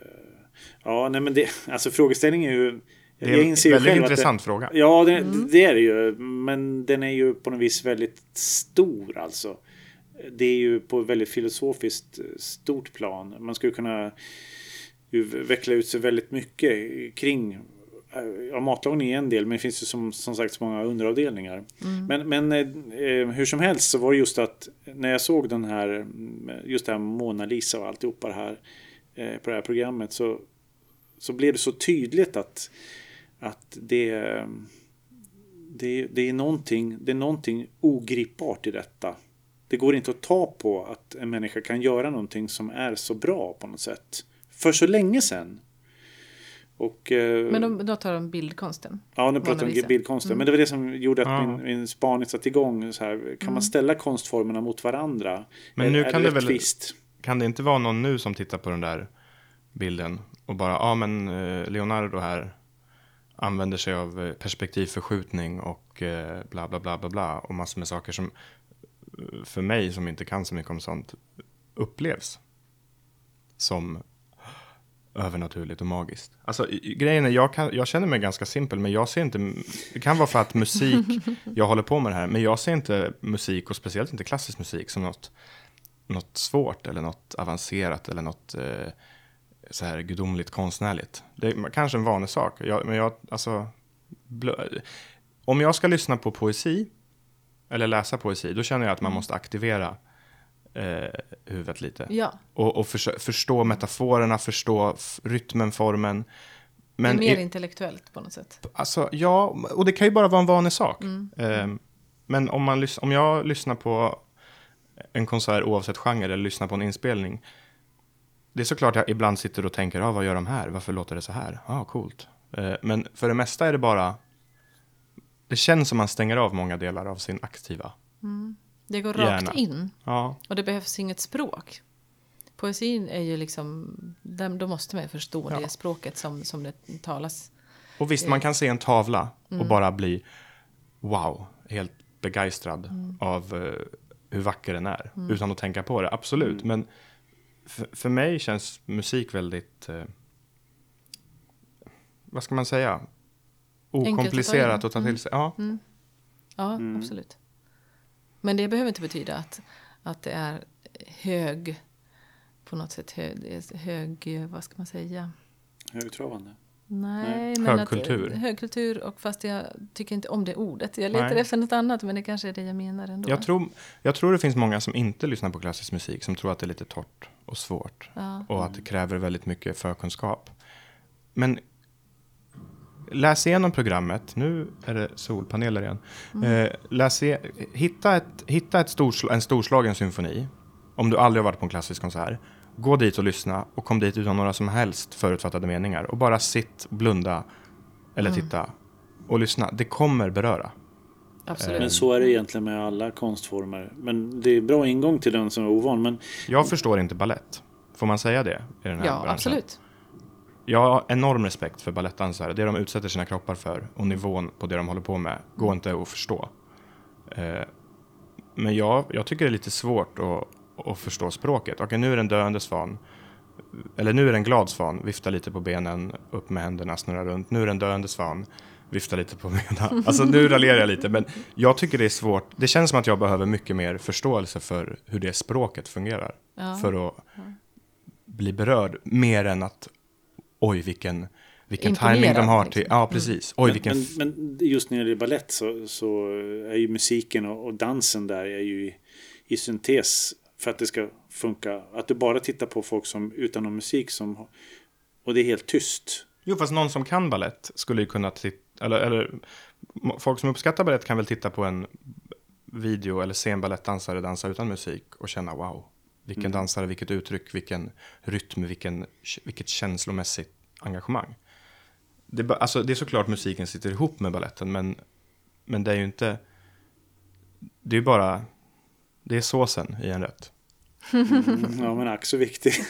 ja, nej men det... Alltså frågeställningen är ju... Det är en väldigt intressant fråga. Det, ja, det, det är det ju. Men den är ju på något vis väldigt stor alltså. Det är ju på ett väldigt filosofiskt eh, stort plan. Man skulle kunna veckla ut sig väldigt mycket kring Ja, matlagning är en del, men det finns ju som, som sagt så många underavdelningar. Men, men eh, eh, hur som helst så var det just att när jag såg den här, mm, just det här Mona Lisa och alltihopa det här eh, på det här programmet så, så blev det så tydligt att, att det, det, det, är någonting, det är någonting ogripbart i detta. Det går inte att ta på att en människa kan göra någonting som är så bra på något sätt. För så länge sedan. Och, eh, Men då, då tar de bildkonsten. Ja, nu pratar om bildkonsten. Men det var det som gjorde att Ja. min, min spaning satte igång. Så här, kan man ställa konstformerna mot varandra? Men är, nu är kan det väl- rättvist? Kan det inte vara någon nu som tittar på den där bilden och bara, ja men eh, Leonardo här använder sig av eh, perspektivförskjutning och bla bla bla bla bla och massor med saker som för mig som inte kan så mycket om sånt upplevs som övernaturligt och magiskt. Alltså grejen är, jag, kan, jag känner mig ganska simpel, men jag ser inte, det kan vara för att musik, jag håller på med det här, men jag ser inte musik och speciellt inte klassisk musik som något, något svårt eller något avancerat eller något eh, så här gudomligt konstnärligt. Det är kanske en vanlig sak, jag, men jag, alltså, blö, om jag ska lyssna på poesi eller läsa poesi, då känner jag att man måste aktivera eh, huvudet lite. Ja, Och, och försö- förstå metaforerna, förstå rytmen, formen. Men det är mer i, intellektuellt på något sätt. alltså, ja, och det kan ju bara vara en vanlig sak. Ehm, men om, man, om jag lyssnar på en konsert oavsett genre eller lyssnar på en inspelning. Det är såklart jag ibland sitter och tänker, ah, vad gör de här? Varför låter det så här? Ja, ah, coolt. Eh, men för det mesta är det bara, det känns som man stänger av många delar av sin aktiva. Det går Gärna. rakt in Ja, och det behövs inget språk. Poesin är ju liksom, då måste man ju förstå Ja. det språket som, som det talas. Och visst, man kan se en tavla och bara bli wow, helt begeistrad av eh, hur vacker den är. Utan att tänka på det, absolut. Men för, mig känns musik väldigt, eh, vad ska man säga, att ta okomplicerat att ta till sig. Ja, Ja, absolut. Men det behöver inte betyda att, att det är hög, på något sätt hög, hög, vad ska man säga? Högtravande. Nej, men Högkultur. Att, högkultur, och fast jag tycker inte om det ordet. Jag letar Nej. efter något annat, men det kanske är det jag menar ändå. jag, tror, jag tror det finns många som inte lyssnar på klassisk musik som tror att det är lite torrt och svårt. Ja. och att det kräver väldigt mycket förkunskap. Men läs igenom programmet. Nu är det solpaneler igen. Eh, läs i, hitta ett, hitta ett storsla, en storslagen symfoni. Om du aldrig har varit på en klassisk konsert. Gå dit och lyssna och kom dit utan några som helst förutfattade meningar. Och bara sitt, blunda eller titta och lyssna. Det kommer beröra. Absolut. Men så är det egentligen med alla konstformer. Men det är bra ingång till den som är ovan. Men Jag förstår inte ballett. Får man säga det i den här ja, branschen? absolut. Jag har enorm respekt för balettdansare. Det de utsätter sina kroppar för och nivån på det de håller på med går inte att förstå. Eh, men jag, jag tycker det är lite svårt att, att förstå språket. Okej, nu är det en döende svan. Eller nu är det en glad svan. Vifta lite på benen, upp med händerna, snurra runt. Nu är det en döende svan. Vifta lite på benen. Alltså nu raljerar jag lite. Men jag tycker det är svårt. Det känns som att jag behöver mycket mer förståelse för hur det språket fungerar. Ja. För att bli berörd. Mer än att oj vilken, vilken timing de har liksom. till. Ja, precis. Oj men, vilken... men, men just när det gäller balett så, så är ju musiken och, och dansen där är ju i, i syntes för att det ska funka. Att du bara tittar på folk som utan någon musik som och det är helt tyst. Jo, fast någon som kan ballett skulle ju kunna titta, eller, eller folk som uppskattar ballett kan väl titta på en video eller se en balettdansare dansa utan musik och känna wow, vilken dansare, vilket uttryck, vilken rytm, vilken, vilket känslomässigt engagemang. Det, alltså, det är såklart musiken sitter ihop med balletten, men, men det är ju inte, det är ju bara, det är såsen i en rätt. Ja men ack så viktig.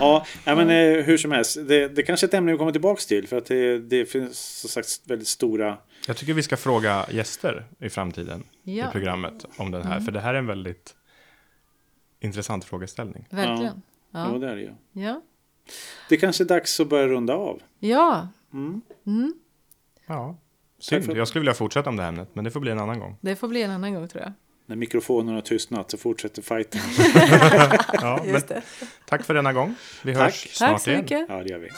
Ja, ja men eh, hur som helst. Det, det kanske är ett ämne vi kommer tillbaka till. För att det, det finns som sagt väldigt stora... Jag tycker vi ska fråga gäster i framtiden Ja. i programmet om den här. För det här är en väldigt intressant frågeställning. Verkligen. Ja, Ja. det är det ju. Ja. Det kanske är dags att börja runda av. ja, Ja, Tack synd. för- Jag skulle vilja fortsätta om det här ämnet, men det får bli en annan gång. det får bli en annan gång tror jag. När mikrofonen har tystnat så fortsätter fighten. Ja, men Just det. tack för denna gång. Vi Tack. hörs snart Tack så igen. mycket. Ja, det gör vi.